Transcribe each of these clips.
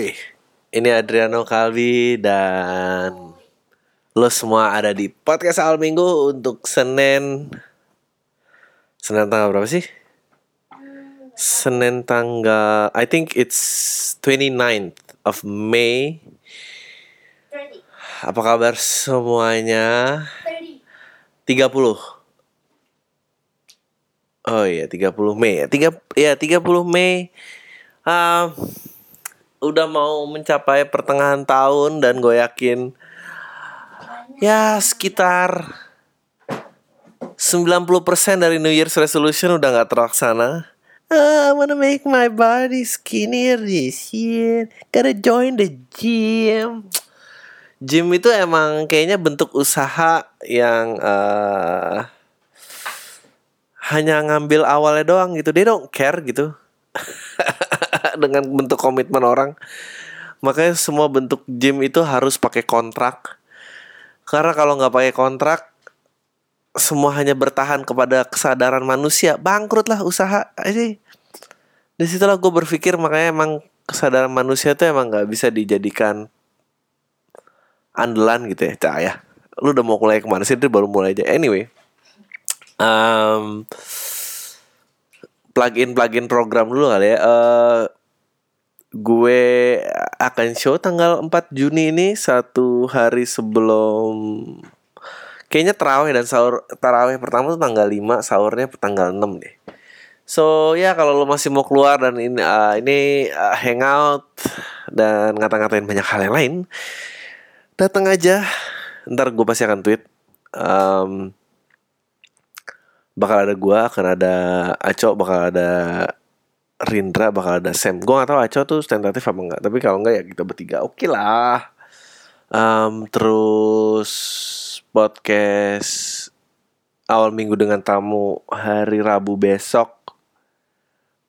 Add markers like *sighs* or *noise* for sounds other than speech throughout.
Woi, ini Adriano Kalbi dan lo semua ada di podcast awal minggu untuk Senin Senin tanggal berapa sih? Senin tanggal I think it's 29th of May. 30. Apa kabar semuanya? 30. 30. Oh iya, 30 Mei. Ya 30 Mei. Ah, udah mau mencapai pertengahan tahun dan gue yakin ya sekitar 90% dari New Year's resolution udah nggak terlaksana. Ah, I wanna make my body skinnier this year. Gotta join the gym. Gym itu emang kayaknya bentuk usaha yang eh, hanya ngambil awalnya doang gitu. They don't care gitu. *laughs* Dengan bentuk komitmen orang. Makanya semua bentuk gym itu harus pakai kontrak. Karena kalau nggak pakai kontrak, semua hanya bertahan kepada kesadaran manusia. Bangkrut lah usaha. Jadi di situlah gue berpikir makanya emang kesadaran manusia tuh emang nggak bisa dijadikan andalan gitu ya, cah ya. Lu udah mau mulai ke mana sih? Itu baru mulai aja. Anyway, um, plugin plugin program dulu kali ya. Eh, gue akan show tanggal 4 Juni ini satu hari sebelum kayaknya terawih dan sahur terawih pertama tuh tanggal 5 sahurnya tanggal 6 deh. So ya kalau lo masih mau keluar dan ini uh, ini uh, hangout dan ngata-ngatain banyak hal yang lain, datang aja. Ntar gue pasti akan tweet. Um, bakal ada gua, akan ada Aco, bakal ada Rindra, bakal ada Sam. Gua gak tahu Aco tuh tentatif apa enggak. Tapi kalau enggak ya kita bertiga. Oke lah. Um, terus podcast awal minggu dengan tamu hari Rabu besok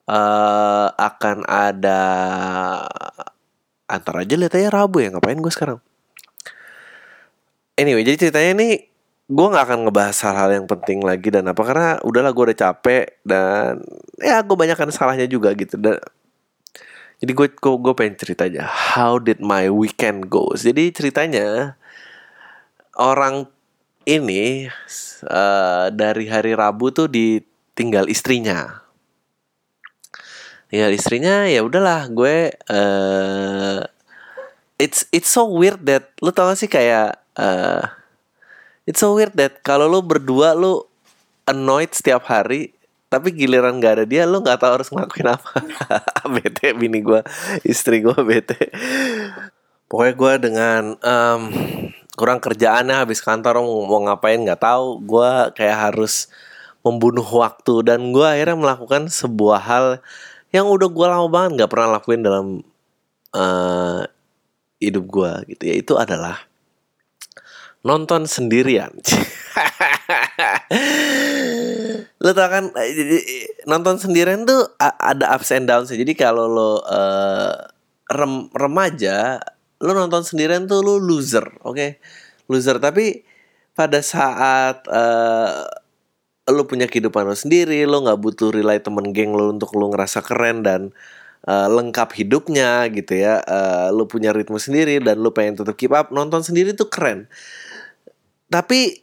eh akan ada antar aja lihat aja Rabu ya ngapain gue sekarang. Anyway, jadi ceritanya ini gue nggak akan ngebahas hal-hal yang penting lagi dan apa karena udahlah gue udah capek dan ya gue banyak salahnya juga gitu. Dan jadi gue gue, gue pengen cerita aja how did my weekend goes? Jadi ceritanya orang ini eh, dari hari Rabu tuh ditinggal istrinya. Tinggal istrinya ya udahlah gue eh it's it's so weird that lu tau gak sih kayak eh It's so weird that kalau lu berdua lu annoyed setiap hari tapi giliran gak ada dia lu nggak tahu harus ngelakuin apa. *laughs* Bete bini gue istri gue bete. Pokoknya gue dengan em, kurang kerjaannya habis kantor mau, ngapain nggak tahu. Gue kayak harus membunuh waktu dan gue akhirnya melakukan sebuah hal yang udah gue lama banget nggak pernah lakuin dalam eh, hidup gue gitu. Ya itu adalah nonton sendirian. lo tau kan eh, nonton sendirian tuh ada ups and downs jadi kalau lo eh, rem remaja lo nonton sendirian tuh lo loser oke? Loser. Tapi pada saat eh, lo punya kehidupan lo sendiri lo nggak butuh relay temen geng lo untuk lo ngerasa keren dan eh, lengkap hidupnya gitu ya Eh, lo punya ritme sendiri dan lo pengen tetap keep up nonton sendiri tuh keren tapi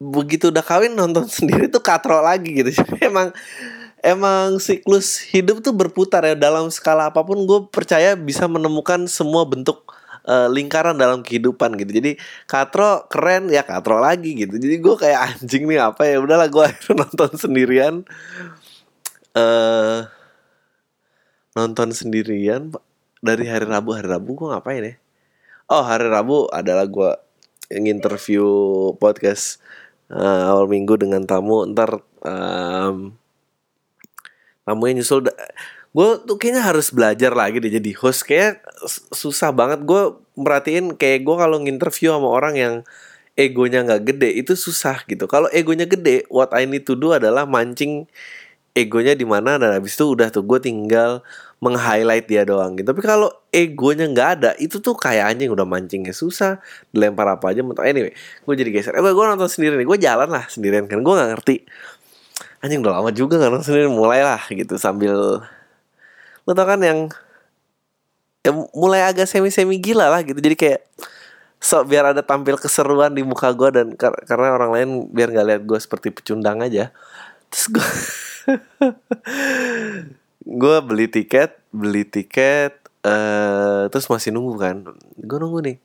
begitu udah kawin nonton *laughs* sendiri tuh katrol lagi gitu. Jadi emang emang siklus hidup tuh berputar ya. Dalam skala apa pun gue percaya bisa menemukan semua bentuk eh, lingkaran dalam kehidupan gitu. Jadi katro keren ya katro lagi gitu. Jadi gue kayak anjing nih apa ya? Udahlah gue *laughs* nonton sendirian. Eh nonton sendirian dari hari Rabu hari Rabu gue ngapain ya? Oh hari Rabu adalah gue nginterview podcast eh, awal minggu dengan tamu. Ntar em, tamunya nyusul gue tuh kayaknya harus belajar lagi deh jadi host. Kayak susah banget. Gue merhatiin kayak gue kalau nginterview sama orang yang egonya nggak gede itu susah gitu. Kalau egonya gede what I need to do adalah mancing egonya di mana dan habis itu udah tuh gue tinggal meng-highlight dia doang gitu. Tapi kalau egonya nggak ada, itu tuh kayak anjing udah mancingnya susah, dilempar apa aja. Anyway, gue jadi geser. Eh, gue nonton sendiri nih, gue jalan lah sendirian kan, gue nggak ngerti. Anjing udah lama juga kan nonton sendiri, mulai lah gitu sambil lo tau kan yang ya mulai agak semi semi gila lah gitu jadi kayak sok biar ada tampil keseruan di muka gue dan kar- karena orang lain biar nggak lihat gue seperti pecundang aja terus gue *laughs* gue beli tiket beli tiket eh terus masih nunggu kan. Gue nunggu nih.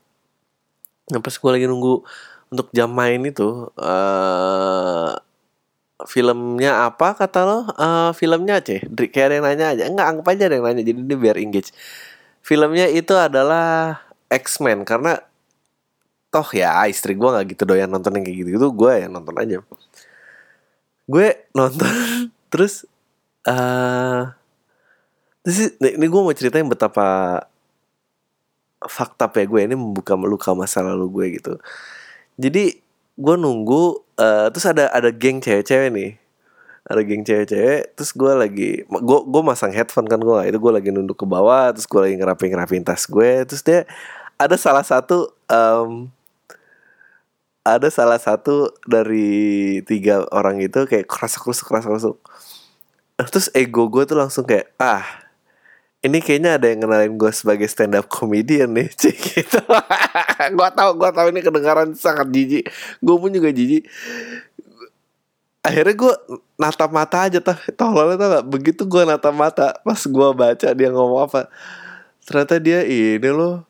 Nah pas gue lagi nunggu untuk jam main itu eh filmnya apa kata lo? Eh filmnya Dri- kayak ada yang nanya aja. Enggak anggap aja ada yang nanya jadi dia biar engage. Filmnya itu adalah X-Men karena toh ya istri gue nggak gitu doyan nonton yang kayak gitu itu gue yang nonton aja. Gue nonton *laughs* terus eh terus ini gue mau ceritain betapa fakta ya gue ini membuka luka masa lalu gue gitu. Jadi gue nunggu eh, terus ada ada geng cewek-cewek nih. Ada geng cewek-cewek terus gue lagi gue gue masang headphone kan gue itu gue lagi nunduk ke bawah terus gue lagi ngerapin ngerapin tas gue. Terus dia ada salah satu em, ada salah satu dari tiga orang itu kayak kerasa kerusuk kerasa kerusuk terus ego gue tuh langsung kayak ah ini kayaknya ada yang kenalin gue sebagai stand up comedian nih *laughs* cik. Gitu. Gue tahu gue tahu ini kedengaran sangat jijik. Gue pun juga jijik. Akhirnya gue natap mata aja tah tololnya tau gak begitu gue natap mata pas gue baca dia ngomong apa ternyata dia ini loh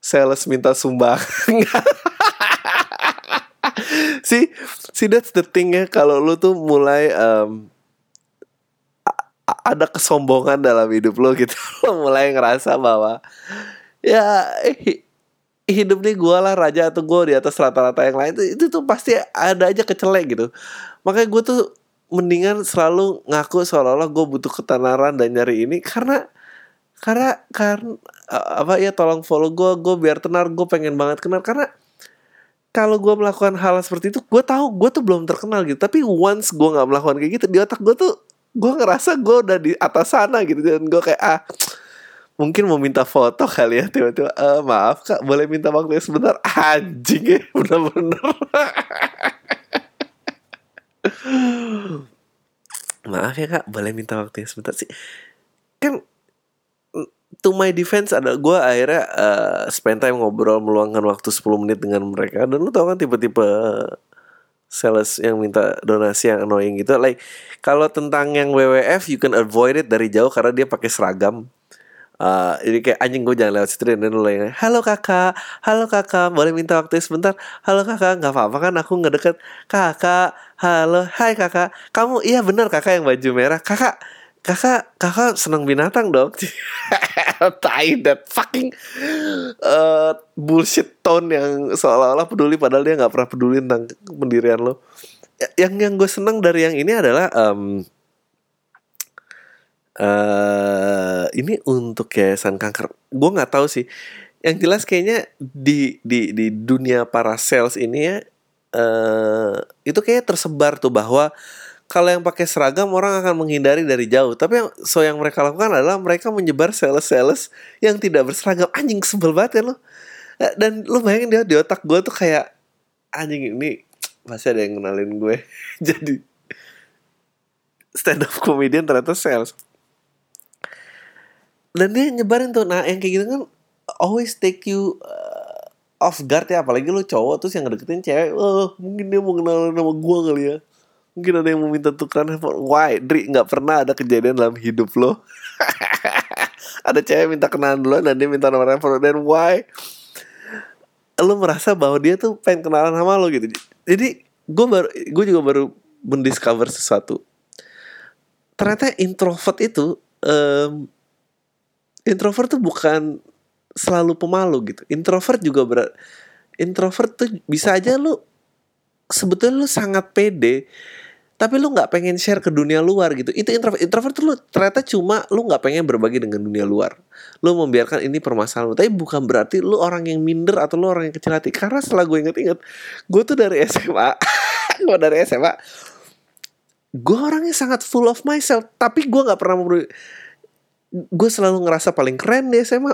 sales minta sumbangan. *laughs* Si si that's the thing ya. Kalau lu tuh mulai a- ada kesombongan dalam hidup lo gitu. *laughs* Lo mulai ngerasa bahwa ya hi- hidup nih gue lah raja atau gue di atas rata-rata yang lain itu, itu tuh pasti ada aja kecelek gitu. Makanya gue tuh mendingan selalu ngaku seolah-olah gue butuh ketenaran dan nyari ini karena karena karena apa ya tolong follow gue gue biar tenar gue pengen banget kenal. Karena kalau gue melakukan hal seperti itu gue tahu gue tuh belum terkenal gitu. Tapi once gue nggak melakukan kayak gitu di otak gue tuh gue ngerasa gue udah di atas sana gitu dan gue kayak ah mungkin mau minta foto kali ya tiba-tiba "Eh, maaf kak boleh minta waktu sebentar. Anjing ya *laughs* bener-bener. Maaf ya kak boleh minta waktunya sebentar sih. Kan to my defense ada gue akhirnya eh, spend time ngobrol meluangkan waktu 10 menit dengan mereka dan lu tau kan tipe-tipe sales yang minta donasi yang annoying gitu. Like kalau tentang yang WWF you can avoid it dari jauh karena dia pakai seragam. Eh, jadi kayak anjing gue jangan lewat situ dan yang halo kakak. Halo kakak. Boleh minta waktu sebentar? Halo kakak. Nggak apa-apa kan aku nggak deket kakak. Halo. Hai kakak. Kamu iya benar kakak yang baju merah. Kakak kakak kakak senang binatang dong. *laughs* Tai that fucking eh, bullshit tone yang seolah-olah peduli padahal dia nggak pernah peduli tentang pendirian lo. Ya- yang yang gue senang dari yang ini adalah em, eh ini untuk yayasan kanker. Gue nggak tahu sih. Yang jelas kayaknya di di di dunia para sales ini ya eh itu kayaknya tersebar tuh bahwa kalau yang pakai seragam orang akan menghindari dari jauh. Tapi yang so yang mereka lakukan adalah mereka menyebar sales sales yang tidak berseragam. Anjing sebel banget ya lo Eh, dan lu bayangin dia di otak gue tuh kayak anjing ini masih ada yang kenalin gue. *laughs* Jadi stand up comedian ternyata sales. Dan dia nyebarin tuh nah yang kayak gitu kan always take you uh, off guard ya. Apalagi lu cowok terus yang ngedeketin cewek oh mungkin dia mau kenal nama gua kali ya mungkin ada yang mau minta tukeran handphone. Why? Dri nggak pernah ada kejadian dalam hidup lo. *laughs* Ada cewek minta kenalan duluan dan dia minta nomor handphone dan why? Lu merasa bahwa dia tuh pengen kenalan sama lo gitu. Jadi gue baru gue juga baru mendiscover sesuatu. Ternyata introvert itu em, introvert tuh bukan selalu pemalu gitu. Introvert juga berat. Introvert tuh bisa aja lu sebetulnya lu sangat pede tapi lu nggak pengen share ke dunia luar gitu. Itu introvert introvert tuh lu ternyata cuma lu nggak pengen berbagi dengan dunia luar. Lu membiarkan ini permasalahan lu. tapi bukan berarti lu orang yang minder atau lu orang yang kecil hati. Karena setelah gue inget-inget gue tuh dari SMA *laughs* gue dari SMA gue orangnya sangat full of myself. Tapi gue nggak pernah mau gue selalu ngerasa paling keren di SMA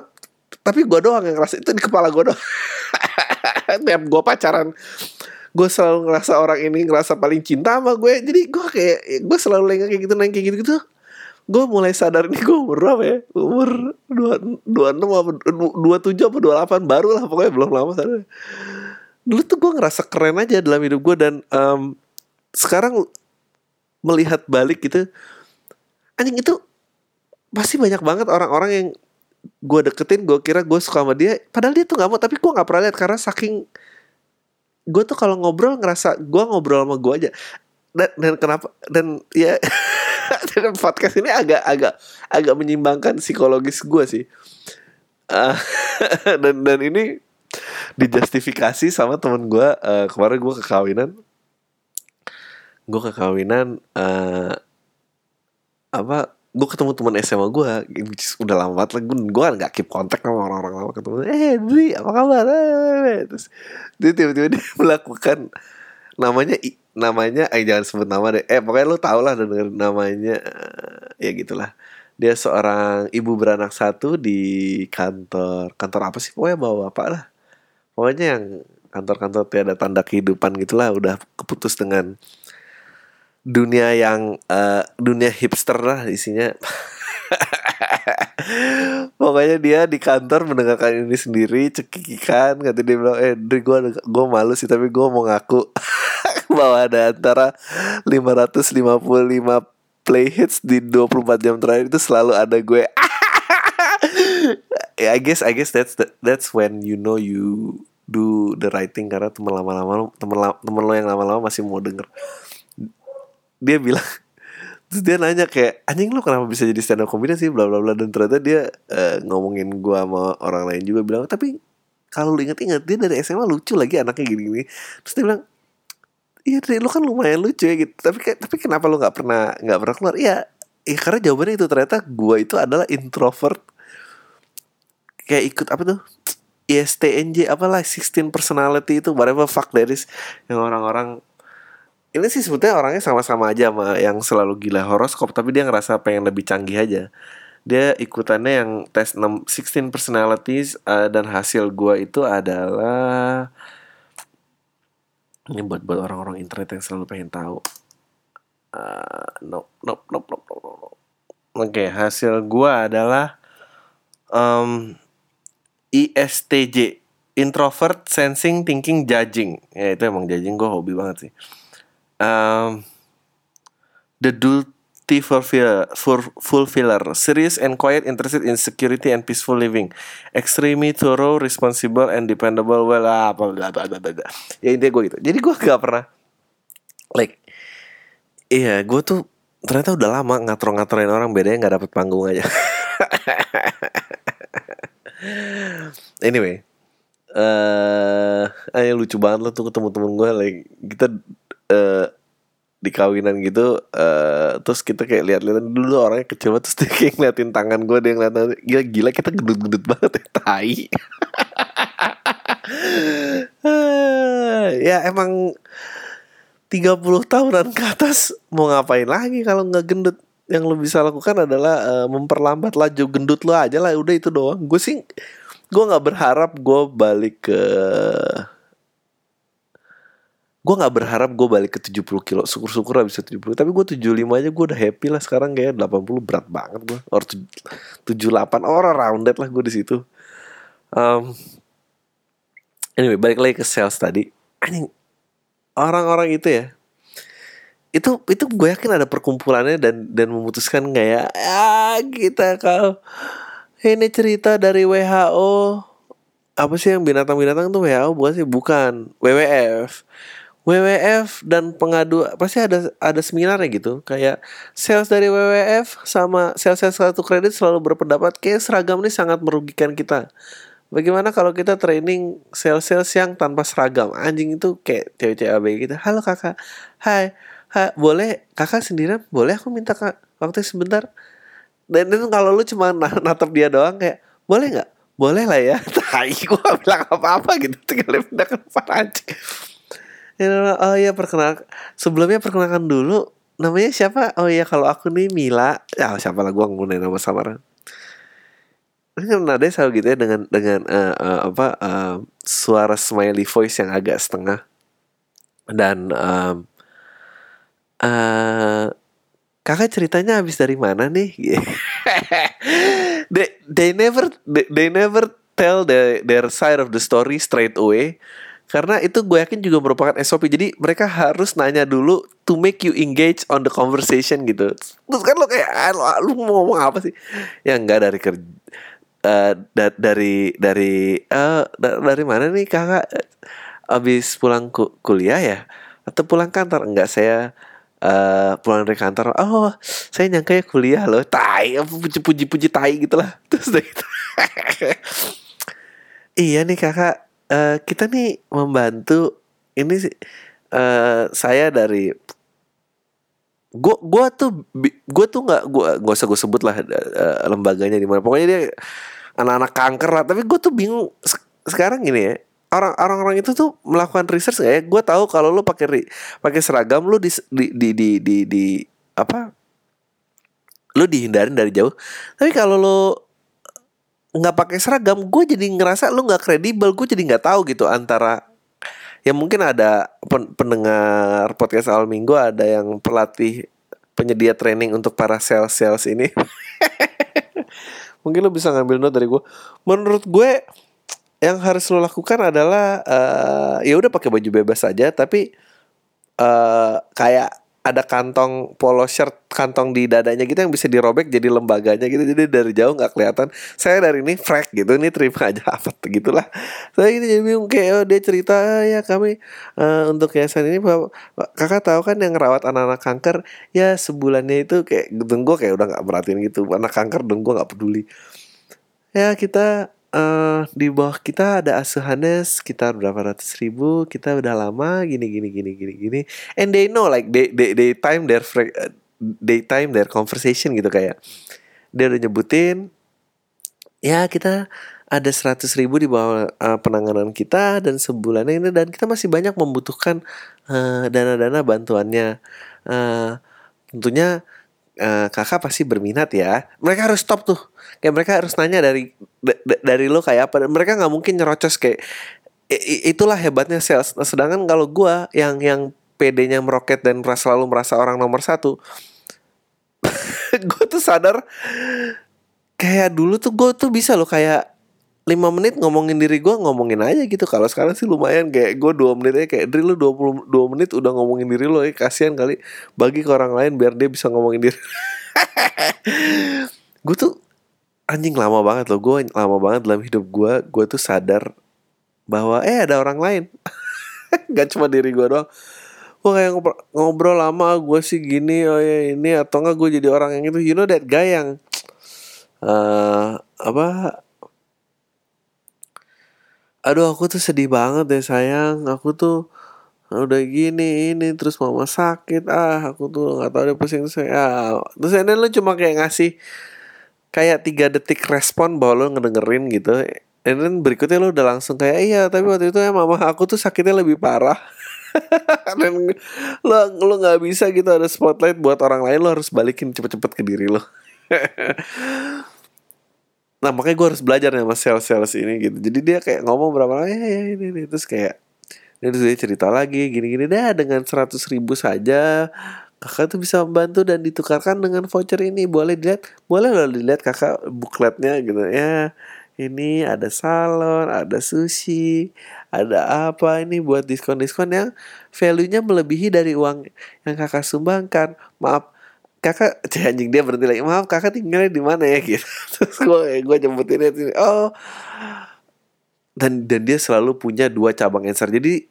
tapi gue doang yang ngerasa itu di kepala gue doang. *laughs* Tiap gue pacaran gue selalu ngerasa orang ini ngerasa paling cinta sama gue. Jadi gue kayak gue selalu lengah kayak gitu neng gitu gitu gue mulai sadar ini gue umur berapa ya? Umur dua dua enam apa dua tujuh apa dua delapan baru lah pokoknya belum lama sadar. Dulu tuh gue ngerasa keren aja dalam hidup gue dan em, sekarang melihat balik gitu anjing itu pasti banyak banget orang-orang yang gue deketin gue kira gue suka sama dia. Padahal dia tuh nggak mau tapi gue nggak pernah lihat karena saking gue tuh kalau ngobrol ngerasa gue ngobrol sama gue aja. Dan, dan kenapa dan ya *laughs* dan podcast ini agak agak agak menyimbangkan psikologis gue sih. Ah, *laughs* dan dan ini dijustifikasi sama temen gue eh, kemarin gue ke kawinan gue ke kawinan eh, apa gue ketemu teman SMA gue udah lama banget lah. Gue gue kan gak keep kontak sama orang-orang lama. Ketemu eh Dri apa kabar? Eh, terus dia tiba-tiba *laughs* dia melakukan namanya namanya eh jangan sebut nama deh. Eh pokoknya lu tau lah denger namanya eh, ya gitulah. Dia seorang ibu beranak satu di kantor kantor apa sih? Pokoknya bawa bapak lah. Pokoknya yang kantor-kantor tiada tanda kehidupan gitulah udah keputus dengan dunia yang eh, dunia hipster lah isinya. *laughs* Pokoknya dia di kantor mendengarkan ini sendiri cekikikan kata dia bilang eh Dri gue gue malu sih tapi gue mau ngaku. *laughs* Bahwa ada antara 555 play hits di 24 jam terakhir itu selalu ada gue. *laughs* Ya I guess I guess that's the, that's when you know you do the right thing karena temen lama-lama temen la- temen lo yang lama-lama masih mau denger dia bilang *laughs* terus dia nanya kayak anjing lo kenapa bisa jadi stand up comedian sih? Bla bla bla. Dan ternyata dia eh, ngomongin gua sama orang lain juga bilang tapi kalau lu inget-inget dia dari SMA lucu lagi anaknya gini-gini. Terus dia bilang iya Dri, lu kan lumayan lucu ya gitu. Tapi tapi kenapa lu nggak pernah nggak pernah keluar? Iya ya karena jawabannya itu ternyata gua itu adalah introvert. Kayak ikut apa tuh? ISTNJ apalah 16 personality itu whatever fuck that is yang orang-orang ini sih sebetulnya orangnya sama-sama aja sama yang selalu gila horoskop tapi dia ngerasa pengen lebih canggih aja. Dia ikutannya yang tes 6, 16 personalities eh, dan hasil gua itu adalah ini buat buat orang-orang internet yang selalu pengen tahu. Eh, nope, nope, nope, nope, nope, nope, nope. Oke, hasil gua adalah em, ISTJ Introvert Sensing Thinking Judging. Ya itu emang judging gue hobi banget sih um, The Duty Fulfiller, Fulfiller Serious and quiet interested in security and peaceful living Extremely thorough, responsible, and dependable Well, ah, apa, bla, bla, bla, bla, bla. Ya intinya gue gitu Jadi gue gak pernah Like Iya gue tuh Ternyata udah lama ngatur-ngaturin orang Bedanya gak dapet panggung aja *laughs* Anyway eh uh, lucu banget lo tuh ketemu temen gue like kita eh di kawinan gitu eh terus kita kayak lihat-lihat dulu orangnya kecil banget terus dia kayak ngeliatin tangan gue dia ngeliatin gila gila kita gendut-gendut banget ya tai. *laughs* Ya emang 30 tahunan ke atas mau ngapain lagi kalau nggak gendut? Yang lo bisa lakukan adalah eh, memperlambat laju gendut lo aja lah udah itu doang. Gue sih gue nggak berharap gue balik ke gue nggak berharap gue balik ke 70 kilo. Syukur-syukur lah bisa 70 tapi gue 75 aja gue udah happy lah sekarang kayak 80 berat banget gue or 78 orang rounded lah gue di situ. Um, anyway balik lagi ke sales tadi. Anjing orang-orang itu ya itu itu gue yakin ada perkumpulannya dan dan memutuskan kayak ya kita kalau ini cerita dari WHO apa sih yang binatang-binatang tuh WHO bukan sih? Bukan. WWF WWF dan pengadu pasti ada ada seminarnya gitu. Kayak sales dari WWF sama sales sales kartu kredit selalu berpendapat kayak seragam ini sangat merugikan kita. Bagaimana kalau kita training sales-sales yang tanpa seragam? Anjing itu kayak cewek-cewek ABG gitu. Halo kakak. Hai. Ha, Boleh kakak sendirian? Boleh aku minta kak waktu sebentar? Dan itu kalau lu cuma na- natap dia doang kayak Boleh nggak? Boleh lah ya. *laughs* Tai gue bilang apa-apa gitu. Tinggal pindah ke depan anjing Oh iya perkenalkan Sebelumnya perkenalkan dulu Namanya siapa? Oh iya kalau aku nih Mila. Ya siapa lah gue nggunain nama samaran. Kan nadanya selalu gitu ya dengan dengan eh, eh, apa eh, suara smiley voice yang agak setengah. Dan em, eh kakak ceritanya habis dari mana nih? *laughs* They, they never they, they never tell the, their side of the story straight away karena itu gue yakin juga merupakan SOP jadi mereka harus nanya dulu to make you engage on the conversation gitu. Terus kan lo kayak ah, lo, lu mau ngomong apa sih? Ya enggak dari kerja da- dari dari eh, da- dari mana nih kakak? Abis pulang ku- kuliah ya? Atau pulang kantor? Enggak saya eh pulang dari kantor. Oh saya nyangka ya kuliah loh. Tai puji puji tai gitu lah terus gitu. Iya nih kakak eh, kita nih membantu ini sih eh, saya dari gua gua tuh gua tuh nggak gua nggak usah gue sebut lah eh, lembaganya di mana. Pokoknya dia anak-anak kanker lah. Tapi gue tuh bingung se- sekarang gini ya orang orang-orang itu tuh melakukan research nggak ya? Gue tahu kalau lu pakai pakai seragam lu di di di di, di, di- apa? Lu dihindarin dari jauh. Tapi kalau lu nggak pakai seragam gue jadi ngerasa lu nggak kredibel gue jadi nggak tahu gitu antara ya mungkin ada pen- pendengar podcast awal minggu ada yang pelatih penyedia training untuk para sales sales ini. *laughs* Mungkin lo bisa ngambil note dari gue menurut gue yang harus lo lakukan adalah eh, ya udah pakai baju bebas saja tapi eh kayak ada kantong polo shirt kantong di dadanya gitu yang bisa dirobek jadi lembaganya gitu. Jadi dari jauh nggak kelihatan. Saya dari ini frek gitu ini terima aja *laughs* apa gitulah. Saya ini jadi bingung kayak oh, dia cerita "Ah, ya kami eh, untuk yayasan ini kakak tahu kan yang rawat anak-anak kanker? Ya sebulannya itu kayak dan gue kayak udah nggak merhatiin gitu. Anak kanker dan gue nggak peduli. Ya kita eh di bawah kita ada asuhannya sekitar berapa ratus ribu. Kita udah lama gini gini gini gini gini. And they know like they they, they time their they time their conversation gitu kayak. Dia udah nyebutin ya kita ada seratus ribu di bawah eh, penanganan kita dan sebulannya ini dan kita masih banyak membutuhkan eh, dana-dana bantuannya. Eh, tentunya eh, kakak pasti berminat ya. Mereka harus stop tuh. Kayak mereka harus nanya dari da- da- dari lo kayak apa. Mereka nggak mungkin nyerocos kayak itulah hebatnya sales. Nah, sedangkan kalau gua yang yang PD-nya meroket dan merasa- selalu merasa orang nomor satu *laughs* gue tuh sadar kayak dulu tuh gue tuh bisa loh kayak lima menit ngomongin diri gue ngomongin aja gitu. Kalau sekarang sih lumayan kayak gue dua menit aja. Kayak Dri lu 22 menit udah ngomongin diri lo ya kasihan kali. Bagi ke orang lain biar dia bisa ngomongin diri. *laughs* Gue tuh anjing lama banget loh. Gue lama banget dalam hidup gue gue tuh sadar bahwa eh ada orang lain. *laughs* Gak cuma diri gue doang. Gue kayak ngobrol, ngobrol lama gue sih gini oh ya ini atau enggak gue jadi orang yang itu you know that guy yang eh apa aduh aku tuh sedih banget deh sayang. Aku tuh udah gini ini terus mama sakit. Ah aku tuh nggak tahu deh pusing terus ya terus ini lu cuma kayak ngasih kayak tiga detik respon bahwa lo ngedengerin gitu. And berikutnya lo udah langsung kayak iya tapi waktu itu ya mama aku tuh sakitnya lebih parah. *laughs* Dan lo lo nggak bisa gitu ada spotlight buat orang lain lo harus balikin cepet-cepet ke diri lo *laughs* nah makanya gue harus belajar nih sama sales sales ini gitu. Jadi dia kayak ngomong berapa lama ya, ya ini, ini. Terus kayak terus dia cerita lagi gini-gini dah dengan seratus ribu saja kakak tuh bisa membantu dan ditukarkan dengan voucher ini. Boleh dilihat boleh loh dilihat kakak bukletnya gitu. Ya ini ada salon ada sushi ada apa ini buat diskon-diskon yang value-nya melebihi dari uang yang kakak sumbangkan. Maaf kakak *laughs* anjing dia berhenti lagi. Maaf kakak tinggalnya di mana ya gitu. *laughs* Terus gue gue jemputin dia sini. Oh. Dan dan dia selalu punya dua cabang answer. Jadi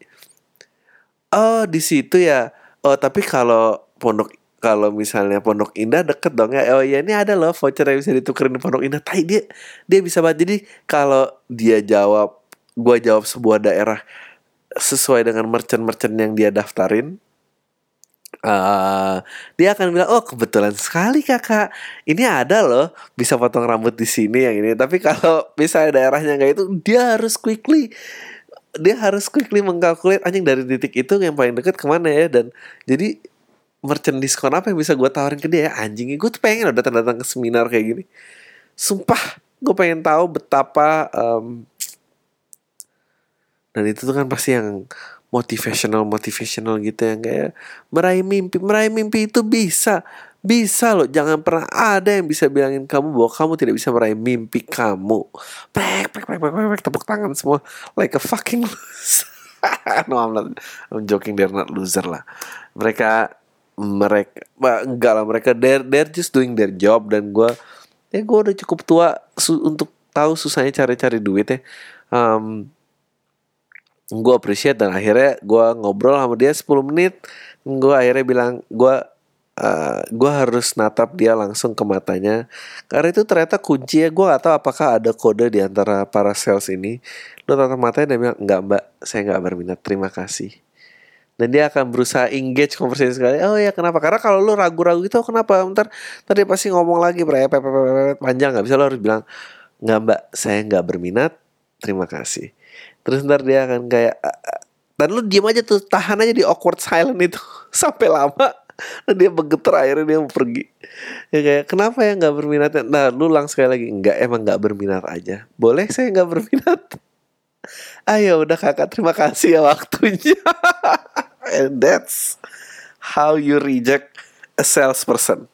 oh di situ ya. Oh tapi kalau pondok kalau misalnya Pondok Indah deket dong ya. Oh ya ini ada loh voucher yang bisa ditukerin di Pondok Indah. Tai dia dia bisa banget. Jadi kalau dia jawab gua jawab sebuah daerah sesuai dengan merchant-merchant yang dia daftarin eh dia akan bilang oh kebetulan sekali kakak. Ini ada loh bisa potong rambut di sini yang ini. Tapi kalau misalnya daerahnya nggak itu dia harus quickly dia harus quickly mengkalkulat anjing dari titik itu yang paling deket ke mana ya? Dan jadi merchant diskon apa yang bisa gue tawarin ke dia ya? Anjing gue tuh pengen udah datang ke seminar kayak gini. Sumpah gue pengen tahu betapa em, dan itu tuh kan pasti yang motivational motivational gitu yang kayak meraih mimpi meraih mimpi itu bisa Bisa loh, jangan pernah ada yang bisa bilangin kamu bahwa kamu tidak bisa meraih mimpi kamu. Prek, prek, prek, prek, prek, tepuk tangan semua like a fucking loser. *laughs* no, I'm not, I'm joking, they're not loser lah. Mereka, mereka, enggak lah, mereka they're, they're just doing their job dan gue, ya gue udah cukup tua su- untuk tahu susahnya cari-cari duit ya. Um, gue appreciate dan akhirnya gue ngobrol sama dia 10 menit. Gue akhirnya bilang gue uh, gue harus natap dia langsung ke matanya. Karena itu ternyata kunci ya gue gak tahu apakah ada kode di antara para sales ini. Lo tatap matanya dan bilang enggak mbak saya nggak berminat terima kasih. Dan dia akan berusaha engage conversation sekali. Oh ya kenapa? Karena kalau lu ragu-ragu gitu oh, kenapa? Ntar tadi pasti ngomong lagi. Pe- panjang nggak bisa. Lo harus bilang nggak mbak saya nggak berminat terima kasih terus ntar dia akan kayak "Ah, ah." dan lu diem aja tuh tahan aja di awkward silent itu *laughs* sampai lama. Dan dia bergetar akhirnya dia mau pergi. Ya kayak kenapa ya nggak berminat? Nah lu langsung sekali lagi nggak emang nggak berminat aja. Boleh saya nggak berminat. Ayo *laughs* udah kakak terima kasih ya waktunya. *laughs* And that's how you reject a salesperson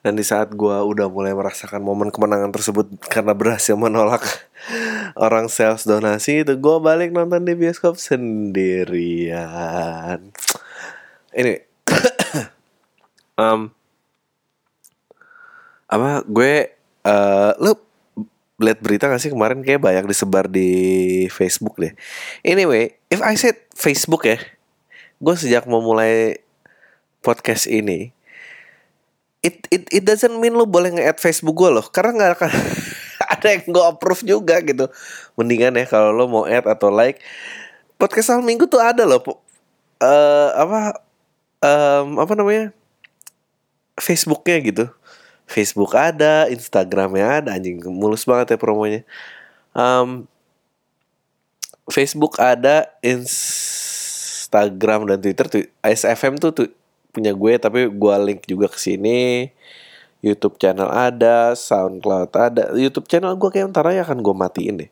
Dan di saat gua udah mulai merasakan momen kemenangan tersebut Karena berhasil menolak *laughs* orang sales donasi itu Gua balik nonton di bioskop sendirian Ini *coughs* um, Apa gue eh Lu lihat berita gak sih kemarin kayak banyak disebar di Facebook deh. Anyway, if I said Facebook ya, gue sejak mau mulai podcast ini, it it it doesn't mean lo boleh nge-add Facebook gue loh, karena nggak akan *laughs* ada yang gue approve juga gitu. Mendingan ya kalau lo mau add atau like, podcast awal minggu tuh ada loh, eh apa em, apa namanya Facebooknya gitu. Facebook ada, Instagramnya ada, anjing mulus banget ya promonya. Em, Facebook ada, Instagram dan Twitter tuh SFM tuh, tuh punya gue tapi gue link juga ke sini. YouTube channel ada, SoundCloud ada. YouTube channel gue kayak ntar aja akan gue matiin deh.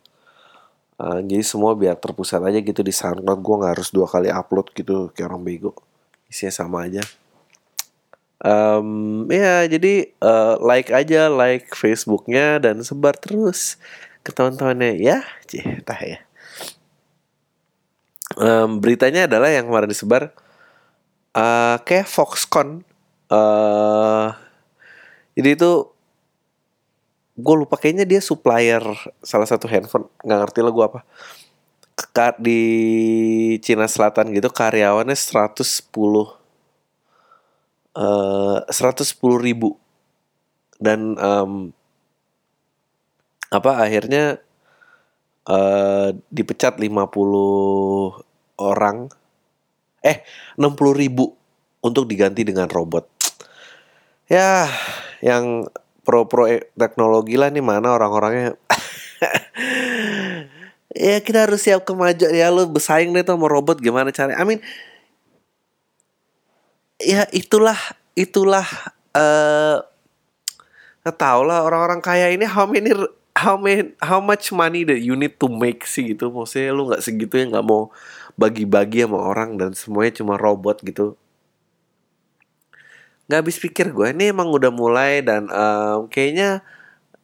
Eh, jadi semua biar terpusat aja gitu di SoundCloud gue nggak harus dua kali upload gitu kayak orang bego. Isinya sama aja. Em, ya jadi eh, like aja like Facebooknya dan sebar terus ke teman-temannya ya, cih, tah ya. Em, beritanya adalah yang kemarin disebar eh kayak Foxconn. eh jadi itu gue lupa kayaknya dia supplier salah satu handphone nggak ngerti lah gue apa. Di Cina Selatan gitu karyawannya 110 eh 110 ribu. Dan em, apa akhirnya eh dipecat 50 orang eh 60 ribu untuk diganti dengan robot. Ya yang pro-pro e- teknologi lah nih mana orang-orangnya. *laughs* Ya kita harus siap kemajuan ya lo bersaing deh sama robot gimana cara I mean ya itulah itulah eh nggak tahu lah orang-orang kaya ini how many how many how much money that you need to make sih gitu. Maksudnya lu nggak segitu ya nggak mau bagi-bagi sama orang dan semuanya cuma robot gitu. Nggak habis pikir gue ini emang udah mulai dan em, kayaknya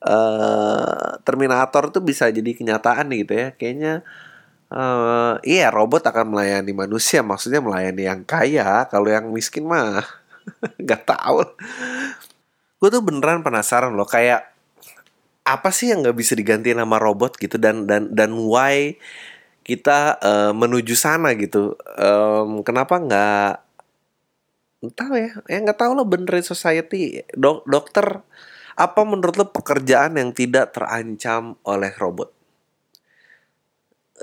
eh Terminator tuh bisa jadi kenyataan nih gitu ya. Kayaknya eh iya robot akan melayani manusia maksudnya melayani yang kaya. Kalau yang miskin mah *laughs* nggak tahu. Gue tuh beneran penasaran loh kayak apa sih yang nggak bisa diganti nama robot gitu dan dan dan why kita eh, menuju sana gitu? Em, kenapa nggak tahu ya ya nggak tahu lo benerin society. Dok dokter apa menurut lo pekerjaan yang tidak terancam oleh robot?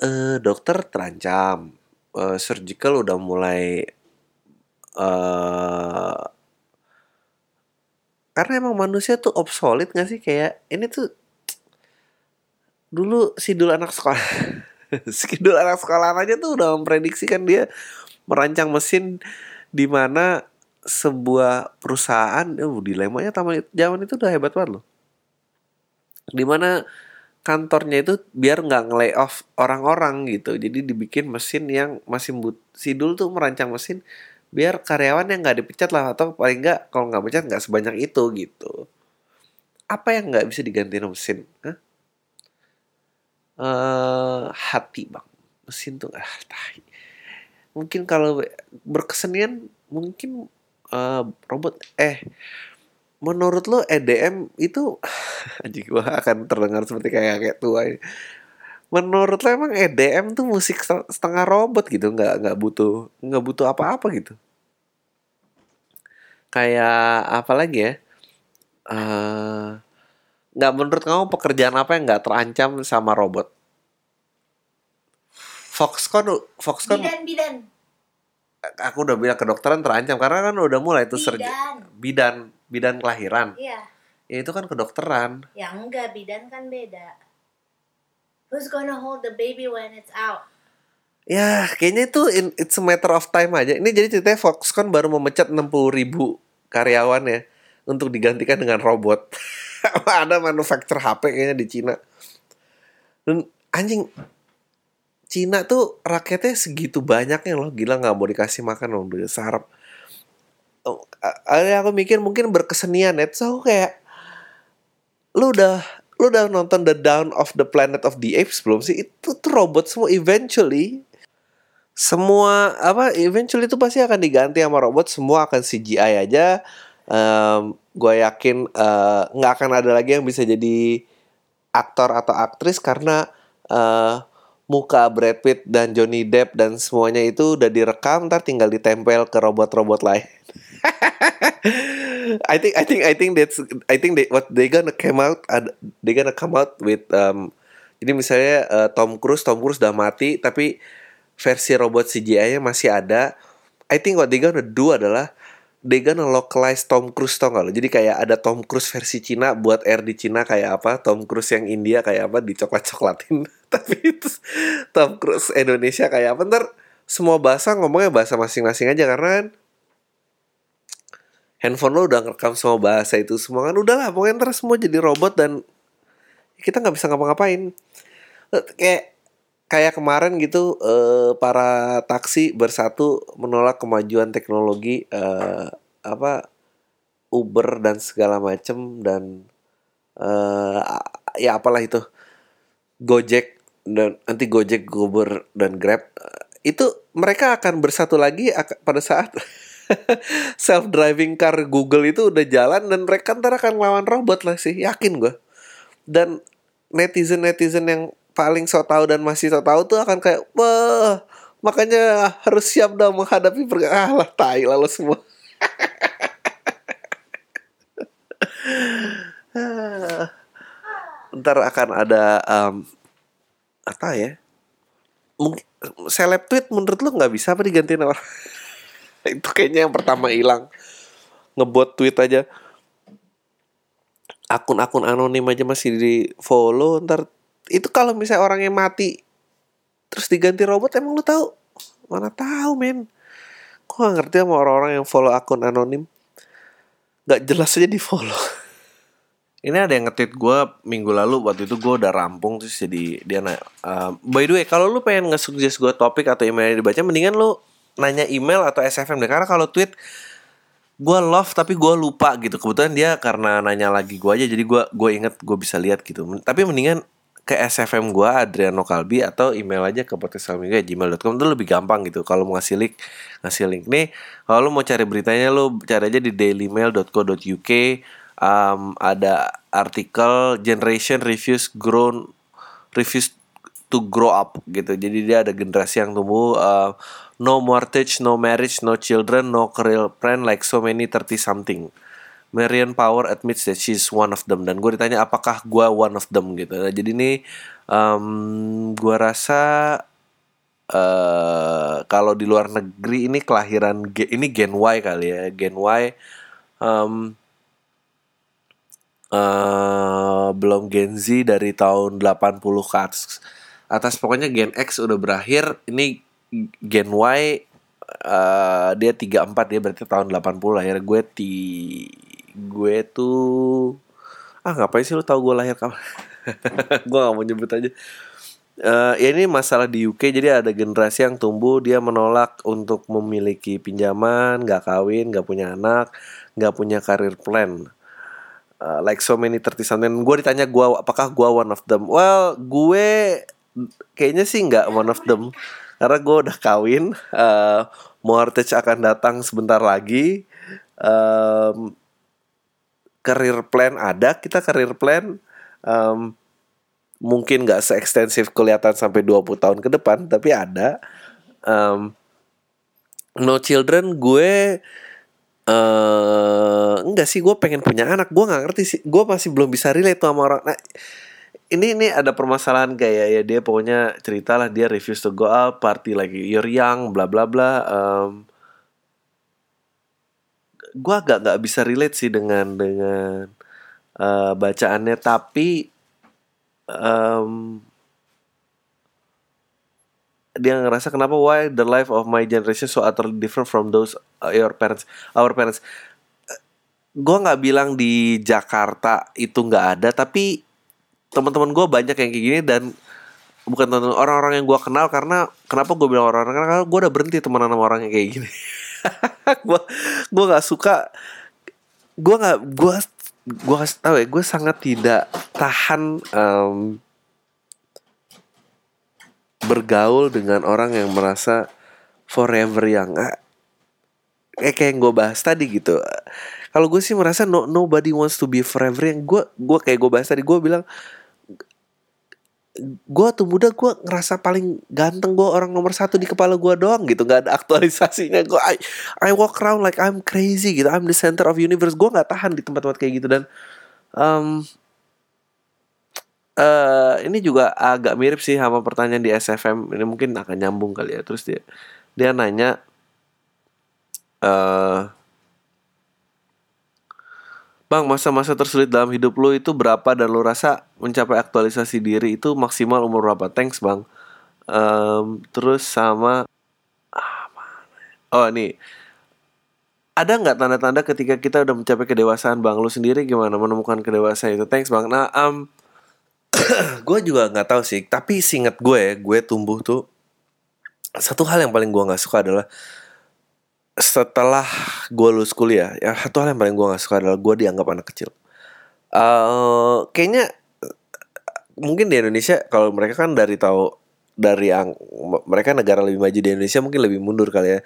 Eh dokter terancam. Eh, surgical udah mulai eh karena emang manusia tuh obsolete gak sih? Kayak ini tuh dulu sidul anak sekolah. *laughs* Sidul anak sekolah aja tuh udah memprediksikan dia merancang mesin di mana sebuah perusahaan uh dilemanya taman zaman itu udah hebat banget loh. Di mana kantornya itu biar nggak nge off orang-orang gitu. Jadi dibikin mesin yang masih but sidul tuh merancang mesin biar karyawan yang nggak dipecat lah atau paling nggak kalau nggak pecat nggak sebanyak itu gitu apa yang nggak bisa digantiin mesin Hah? Eh, hati bang mesin tuh ah tai. mungkin kalau berkesenian mungkin eh, robot eh menurut lo EDM itu *laughs* anjing gua akan terdengar seperti kayak kayak tua ini. Menurut lo emang EDM tuh musik se- setengah robot gitu, nggak nggak butuh nggak butuh apa-apa gitu. Kayak apa lagi ya? Eh nggak menurut kamu pekerjaan apa yang nggak terancam sama robot? Foxconn, Foxconn, Bidan, bidan. aku udah bilang kedokteran terancam karena kan udah mulai tuh serja Bidan. bidan bidan kelahiran. Iya. Ya itu kan kedokteran. Ya enggak, bidan kan beda. Who's gonna hold the baby when it's out? Ya, kayaknya itu in- it's a matter of time aja. Ini jadi ceritanya Foxconn baru memecat 60 ribu karyawan ya untuk digantikan dengan robot. *laughs* Ada manufacturer HP kayaknya di Cina. Dan anjing, Cina tuh rakyatnya segitu banyaknya loh. Gila nggak mau dikasih makan loh. Udah sarap. Oh, a- a- aku mikir mungkin berkesenian ya. So kayak lu udah lu udah nonton The Dawn of the Planet of the Apes belum sih? Itu tuh robot semua. Eventually semua apa eventually itu pasti akan diganti sama robot. Semua akan CGI aja. Em, gue yakin eh, nggak akan ada lagi yang bisa jadi aktor atau aktris karena eh, muka Brad Pitt dan Johnny Depp dan semuanya itu udah direkam ntar tinggal ditempel ke robot-robot lain *laughs* I think I think I think that's I think they what they gonna come out they gonna come out with um, jadi misalnya uh, Tom Cruise Tom Cruise udah mati tapi versi robot CGI-nya masih ada. I think what they gonna do adalah they gonna localize Tom Cruise tau gak lo? Jadi kayak ada Tom Cruise versi Cina buat air di Cina kayak apa, Tom Cruise yang India kayak apa dicoklat-coklatin. *laughs* Tapi itu Tom Cruise Indonesia kayak apa ntar semua bahasa ngomongnya bahasa masing-masing aja karena kan handphone lo udah ngerekam semua bahasa itu semua kan udahlah pokoknya ntar semua jadi robot dan kita nggak bisa ngapa-ngapain. Eh, kayak kayak kemarin gitu eh, para taksi bersatu menolak kemajuan teknologi eh, apa Uber dan segala macem dan eh, ya apalah itu Gojek dan nanti Gojek, Uber dan Grab Eh, itu mereka akan bersatu lagi pada saat *laughs* *laughs* self driving car Google itu udah jalan dan mereka ntar akan lawan robot lah sih yakin gue dan netizen netizen yang paling so tahu dan masih so tahu tuh akan kayak wah makanya harus siap dong menghadapi per ah lah tai lalu semua. *laughs* Ntar akan ada um, apa ya? Mungkin seleb tweet menurut lu nggak bisa apa digantiin orang *laughs* itu kayaknya yang pertama hilang. Ngebot tweet aja akun-akun anonim aja masih di follow ntar itu kalau misalnya orangnya mati terus diganti robot emang lu tahu? Mana tahu men. Kok gak ngerti sama orang-orang yang follow akun anonim? Nggak jelas aja di follow. *laughs* Ini ada yang nge-tweet gue minggu lalu waktu itu gue udah rampung terus jadi dia "Uh, by the way kalau lu pengen nge-suggest gue topik atau email dibaca mendingan lu nanya email atau SFM deh. Karena kalau tweet gue love tapi gue lupa gitu. Kebetulan dia karena nanya lagi gue aja jadi gue gue inget gue bisa lihat gitu. Tapi mendingan ke SFM gue Adriano Kalbi atau email aja ke podcastsalmiga@gmail.com itu lebih gampang gitu. Kalau mau ngasih link ngasih link. Nih kalau lu mau cari beritanya lu cari aja di dailymail.co.uk um, ada artikel generation refuse grown refuse to grow up gitu. Jadi dia ada generasi yang tumbuh uh, no mortgage, no marriage, no children, no career plan like so many 30 something. Marian Power admits that she's one of them dan gue ditanya apakah gue one of them gitu. Nah, jadi ini um, gue rasa eh kalau di luar negeri ini kelahiran ini Gen Y kali ya Gen Y um, eh belum Gen Z dari tahun 80 ke atas. Atas pokoknya Gen X udah berakhir, ini Gen Y eh dia 34 dia berarti tahun 80 lahir gue ti gue tuh ah ngapain sih lu tahu gue lahir kapan *laughs* gue gak mau nyebut aja Eh, ya ini masalah di UK jadi ada generasi yang tumbuh dia menolak untuk memiliki pinjaman, nggak kawin, nggak punya anak, nggak punya karir plan. Uh, like so many 30 something. Gue ditanya gue apakah gue one of them. Well, gue kayaknya sih nggak one of them karena gue udah kawin. Uh, mortgage akan datang sebentar lagi. Um, career plan ada, kita career plan. Um, mungkin nggak seekstensif kelihatan sampai 20 tahun ke depan tapi ada um, no children gue uh, enggak sih gue pengen punya anak gue nggak ngerti sih gue masih belum bisa relate sama orang nah ini ini ada permasalahan kayak ya? Dia pokoknya ceritalah dia refuse to go out party lagi you're young bla bla bla um, gue agak nggak bisa relate sih dengan dengan uh, bacaannya. Tapi um, dia ngerasa kenapa why the life of my generation so utterly different from those uh, your parents our parents. Gue nggak bilang di Jakarta itu nggak ada tapi teman-teman gue banyak yang kayak gini dan bukan orang-orang yang gue kenal karena kenapa gue bilang orang-orang? Karena gue udah berhenti temenan sama orang yang kayak gini. *laughs* Gue gue nggak suka gue nggak gue gue kasih tahu ya gue sangat tidak tahan um, bergaul dengan orang yang merasa forever yang ah, kayak kayak yang gue bahas tadi gitu. Kalau gue sih merasa no nobody wants to be forever yang gue gue kayak gue bahas tadi gue bilang gue tuh muda gue ngerasa paling ganteng gue orang nomor satu di kepala gue doang gitu. Nggak ada aktualisasinya. Gue I, I walk around like I'm crazy gitu. I'm the center of universe. Gue nggak tahan di tempat-tempat kayak gitu. Dan um, uh, ini juga agak mirip sih sama pertanyaan di SFM ini mungkin akan nyambung kali ya. Terus dia dia nanya uh, Bang, masa-masa tersulit dalam hidup lo itu berapa dan lo rasa mencapai aktualisasi diri itu maksimal umur berapa? Thanks, Bang. Um, terus sama ah, Oh, nih. Ada nggak tanda-tanda ketika kita udah mencapai kedewasaan, Bang? Lo sendiri gimana menemukan kedewasaan itu? Thanks, Bang. Nah, um, *clears throat* gue juga nggak tahu sih. Tapi singkat gue, gue tumbuh tuh satu hal yang paling gue nggak suka adalah setelah gue lulus kuliah ya satu hal yang paling gue gak suka adalah gue dianggap anak kecil. Uh, kayaknya mungkin di Indonesia kalau mereka kan dari tahu dari yang mereka negara lebih maju di Indonesia mungkin lebih mundur kali ya.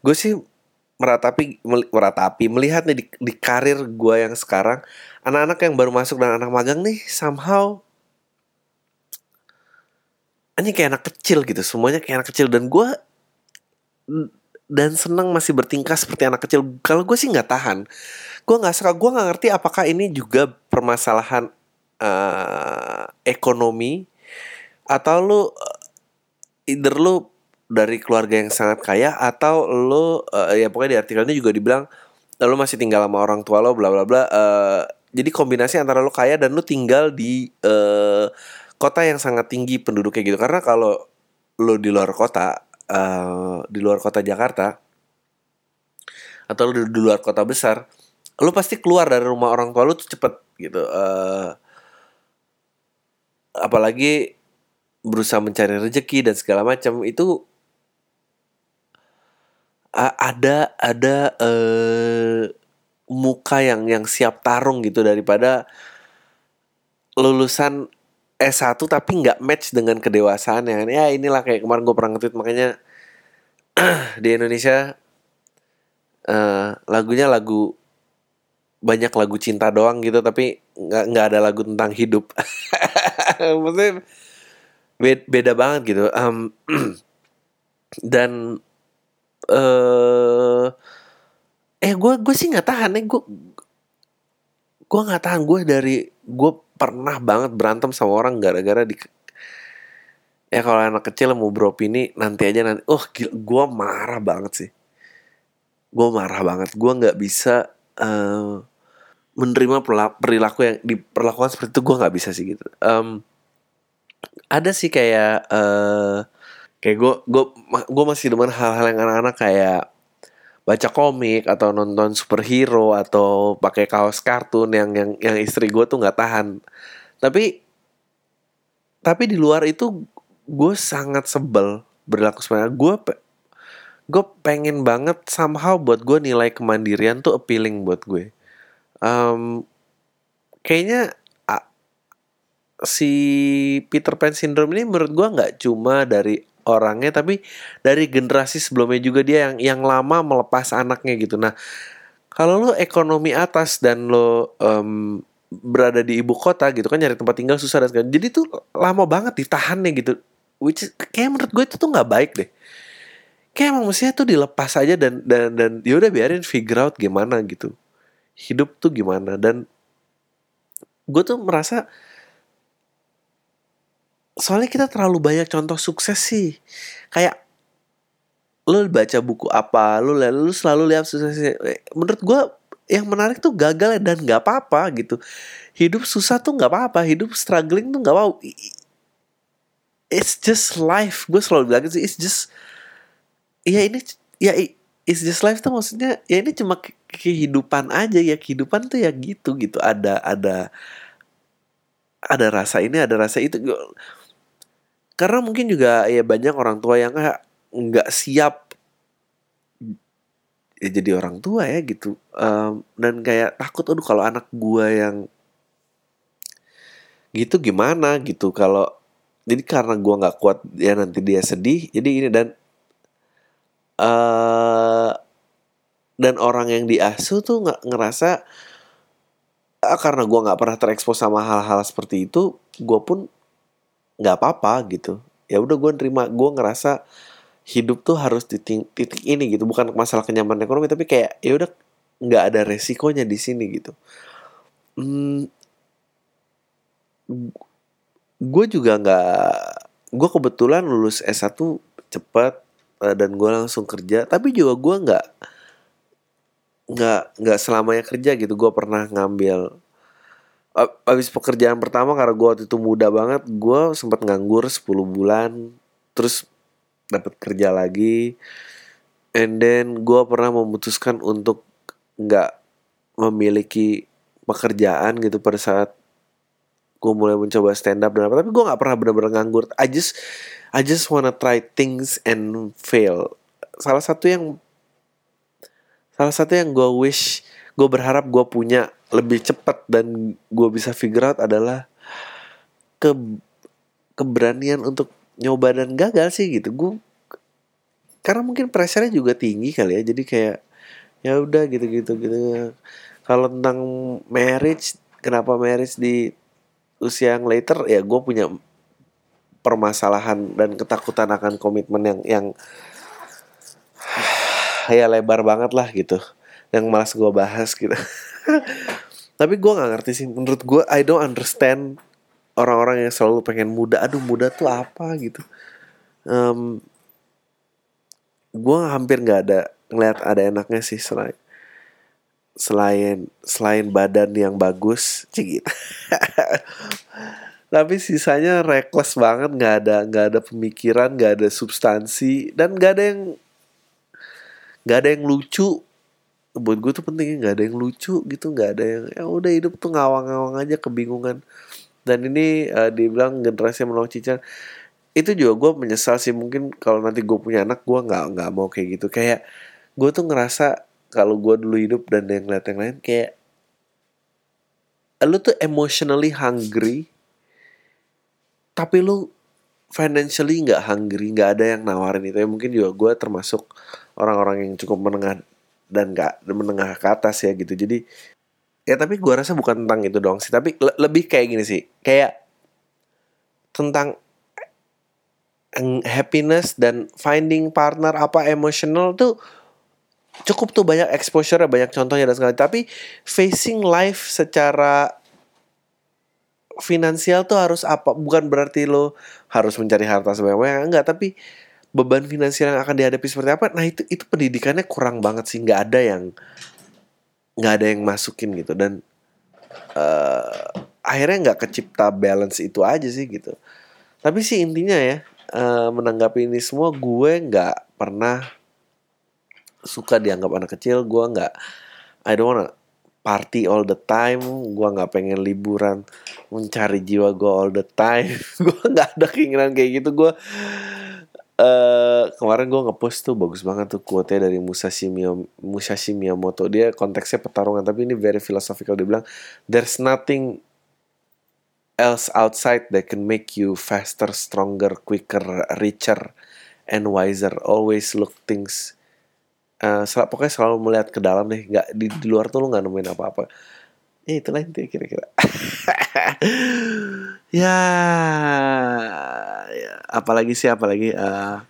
Gue sih meratapi meratapi melihat nih di, di karir gue yang sekarang anak-anak yang baru masuk dan anak magang nih somehow ini kayak anak kecil gitu semuanya kayak anak kecil. Dan gue dan senang masih bertingkah seperti anak kecil. Kalau gue sih nggak tahan. Gue nggak suka. Gue nggak ngerti apakah ini juga permasalahan uh, ekonomi atau lu either lu dari keluarga yang sangat kaya atau lu uh, ya pokoknya di artikelnya juga dibilang lu masih tinggal sama orang tua lo bla bla bla uh, jadi kombinasi antara lu kaya dan lu tinggal di uh, kota yang sangat tinggi penduduknya gitu karena kalau lu di luar kota uh, di luar kota Jakarta atau lu di, luar kota besar, lu pasti keluar dari rumah orang tua lu tuh cepet gitu. Uh, apalagi berusaha mencari rezeki dan segala macam itu uh, ada ada uh, muka yang yang siap tarung gitu daripada lulusan S1 tapi nggak match dengan kedewasaan ya inilah kayak kemarin gue pernah nge makanya *clears throat* di Indonesia uh, lagunya lagu banyak lagu cinta doang gitu tapi nggak nggak ada lagu tentang hidup. *laughs* Maksudnya beda, beda banget gitu. Um, *clears throat* dan uh, eh gue gue sih nggak tahan ya gue gue nggak tahan. Gue dari gue pernah banget berantem sama orang gara-gara di ya kalau anak kecil mau beropini nanti aja nanti. Oh gue marah banget sih. Gue marah banget. Gue nggak bisa uh, menerima perilaku yang diperlakukan seperti itu gue nggak bisa sih gitu. Um, ada sih kayak uh, kayak gue gue gue masih demen hal-hal yang anak-anak kayak baca komik atau nonton superhero atau pakai kaos kartun yang yang yang istri gue tuh nggak tahan. Tapi tapi di luar itu gue sangat sebel berlaku sebenarnya. Gue gue pengen banget somehow buat gue nilai kemandirian tuh appealing buat gue. Em, kayaknya a- si Peter Pan syndrome ini menurut gue nggak cuma dari orangnya tapi dari generasi sebelumnya juga dia yang yang lama melepas anaknya gitu. Nah kalau lo ekonomi atas dan lo em, berada di ibu kota gitu kan nyari tempat tinggal susah dan segala- jadi tuh lama banget ditahannya gitu. Which is, kayak menurut gue itu tuh nggak baik deh. Kayak emang mestinya tuh dilepas aja dan dan dan ya udah biarin figure out gimana gitu. Hidup tuh gimana dan gue tuh merasa soalnya kita terlalu banyak contoh sukses sih. Kayak lu baca buku apa lihat lu selalu lihat suksesnya. Menurut gue yang menarik tuh gagal dan nggak apa-apa gitu. Hidup susah tuh nggak apa-apa hidup struggling tuh nggak apa it's just life. Gue selalu bilang sih it's just ya ini ya it's just life tuh maksudnya ya ini cuma ke- kehidupan aja ya kehidupan tuh ya gitu gitu. Ada ada ada rasa ini ada rasa itu. Gua- karena mungkin juga ya banyak orang tua yang nggak siap ya jadi orang tua ya gitu. Em, dan kayak takut aduh kalau anak gua yang gitu gimana? Gitu. Kalau jadi karena gua nggak kuat ya nanti dia sedih jadi ini dan eh dan orang yang diasuh tuh nggak ngerasa ah, karena gua nggak pernah terekspos sama hal-hal seperti itu gua pun nggak apa-apa gitu. Ya udah gue nerima gue ngerasa hidup tuh harus di ting- titik ini gitu. Bukan masalah kenyamanan ekonomi tapi kayak ya udah nggak ada resikonya di sini gitu. Hmm, gue juga nggak gue kebetulan lulus S1 cepet eh, dan gue langsung kerja. Tapi juga gue nggak nggak nggak selamanya kerja gitu. Gue pernah ngambil abis pekerjaan pertama karena gue waktu itu muda banget gue sempat nganggur 10 bulan terus dapat kerja lagi. And then gue pernah memutuskan untuk nggak memiliki pekerjaan gitu pada saat gue mulai mencoba stand up dan apa. Tapi gue nggak pernah benar-benar nganggur. I just I just wanna try things and fail. Salah satu yang salah satu yang gue wish gue berharap gue punya lebih cepat dan gue bisa figure out adalah ke keberanian untuk nyoba dan gagal sih gitu. Gue karena mungkin pressure-nya juga tinggi kali ya jadi kayak ya udah gitu gitu. Gitu kalau tentang marriage kenapa marriage di usia yang later ya gue punya permasalahan dan ketakutan akan komitmen yang yang *sighs* ya lebar banget lah gitu yang malas gue bahas gitu *laughs* tapi gue nggak ngerti sih. Menurut gue I don't understand orang-orang yang selalu pengen muda. Aduh muda tuh apa gitu. Em, gue hampir nggak ada ngeliat ada enaknya sih selain selain selain badan yang bagus cik gitu. *laughs* tapi sisanya reckless banget. Nggak ada nggak ada pemikiran nggak ada substansi dan nggak ada yang nggak ada yang lucu buat gue tuh pentingnya nggak ada yang lucu gitu nggak ada yang ya udah hidup tuh ngawang-ngawang aja kebingungan. Dan ini eh, dibilang generasi menolak cicilan itu juga gue menyesal sih mungkin kalau nanti gue punya anak gue nggak nggak mau kayak gitu. Kayak gue tuh ngerasa kalau gue dulu hidup dan yang ngeliat yang lain kayak lu tuh emotionally hungry tapi lu financially nggak hungry nggak ada yang nawarin itu. Ya mungkin juga gue termasuk orang-orang yang cukup menengah dan nggak menengah ke atas ya gitu. Jadi ya tapi gue rasa bukan tentang itu dong sih. Tapi le- lebih kayak gini sih. Kayak tentang happiness dan finding partner apa emotional tuh cukup tuh banyak exposure banyak contohnya dan segala tapi facing life secara finansial tuh harus apa bukan berarti lo harus mencari harta sebanyak enggak. Tapi beban finansial yang akan dihadapi seperti apa nah itu itu pendidikannya kurang banget sih. Nggak ada yang nggak ada yang masukin gitu. Dan eh akhirnya nggak kecipta balance itu aja sih gitu. Tapi sih intinya ya eh, menanggapi ini semua gue nggak pernah suka dianggap anak kecil. Gue nggak I don't wanna party all the time. Gua nggak pengen liburan mencari jiwa gue all the time. *laughs* Gue nggak ada keinginan kayak gitu. Gue uh, kemarin gue ngepost tuh bagus banget tuh quote dari Musashi, Miyamoto, Musashi Miyamoto dia konteksnya pertarungan tapi ini very philosophical dia bilang there's nothing else outside that can make you faster, stronger, quicker, richer, and wiser. Always look things. Uh, sel pokoknya selalu melihat ke dalam deh. Nggak di, di luar tuh lu nggak nemuin apa-apa. Ya itulah intinya kira-kira. *laughs* ya, ya, apalagi sih apalagi. Uh,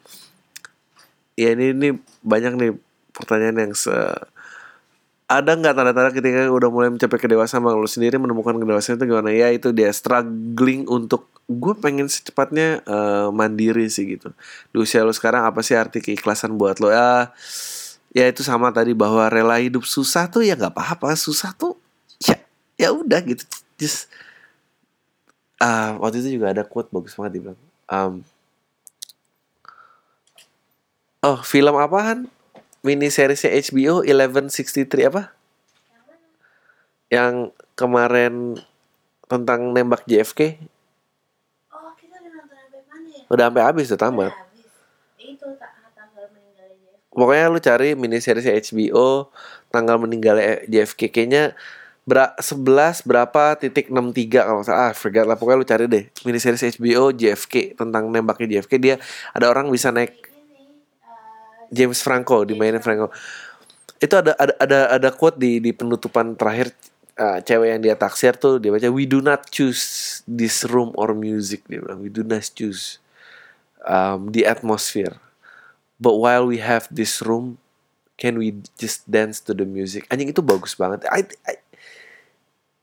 ya ini ini banyak nih pertanyaan yang se ada nggak tanda-tanda ketika udah mulai mencapai kedewasaan bang lu sendiri menemukan kedewasaan itu gimana ya itu dia struggling untuk gue pengen secepatnya uh, mandiri sih gitu di usia lu sekarang apa sih arti keikhlasan buat lo ya ya itu sama tadi bahwa rela hidup susah tuh ya nggak apa-apa susah tuh ya udah gitu just uh, waktu itu juga ada quote bagus banget dibilang um, oh film apaan mini seriesnya HBO 1163 apa? Yang kemarin tentang nembak JFK. Oh, kita udah nonton sampai mana ya? Udah sampai habis tuh tamat. Itu tanggal meninggalnya JFK. Pokoknya lu cari mini seriesnya HBO tanggal meninggalnya JFK kayaknya ber 11 berapa titik 63 kalau salah. Ah forget lah pokoknya lu cari deh. Mini series HBO JFK tentang nembaknya JFK dia ada orang bisa naik James Franco dimainin Franco. Itu ada ada ada ada quote di di penutupan terakhir uh, cewek yang dia taksir tuh dia baca we do not choose this room or music. Dia bilang we do not choose um, the atmosphere. But while we have this room can we just dance to the music? Anjing itu bagus banget. I, I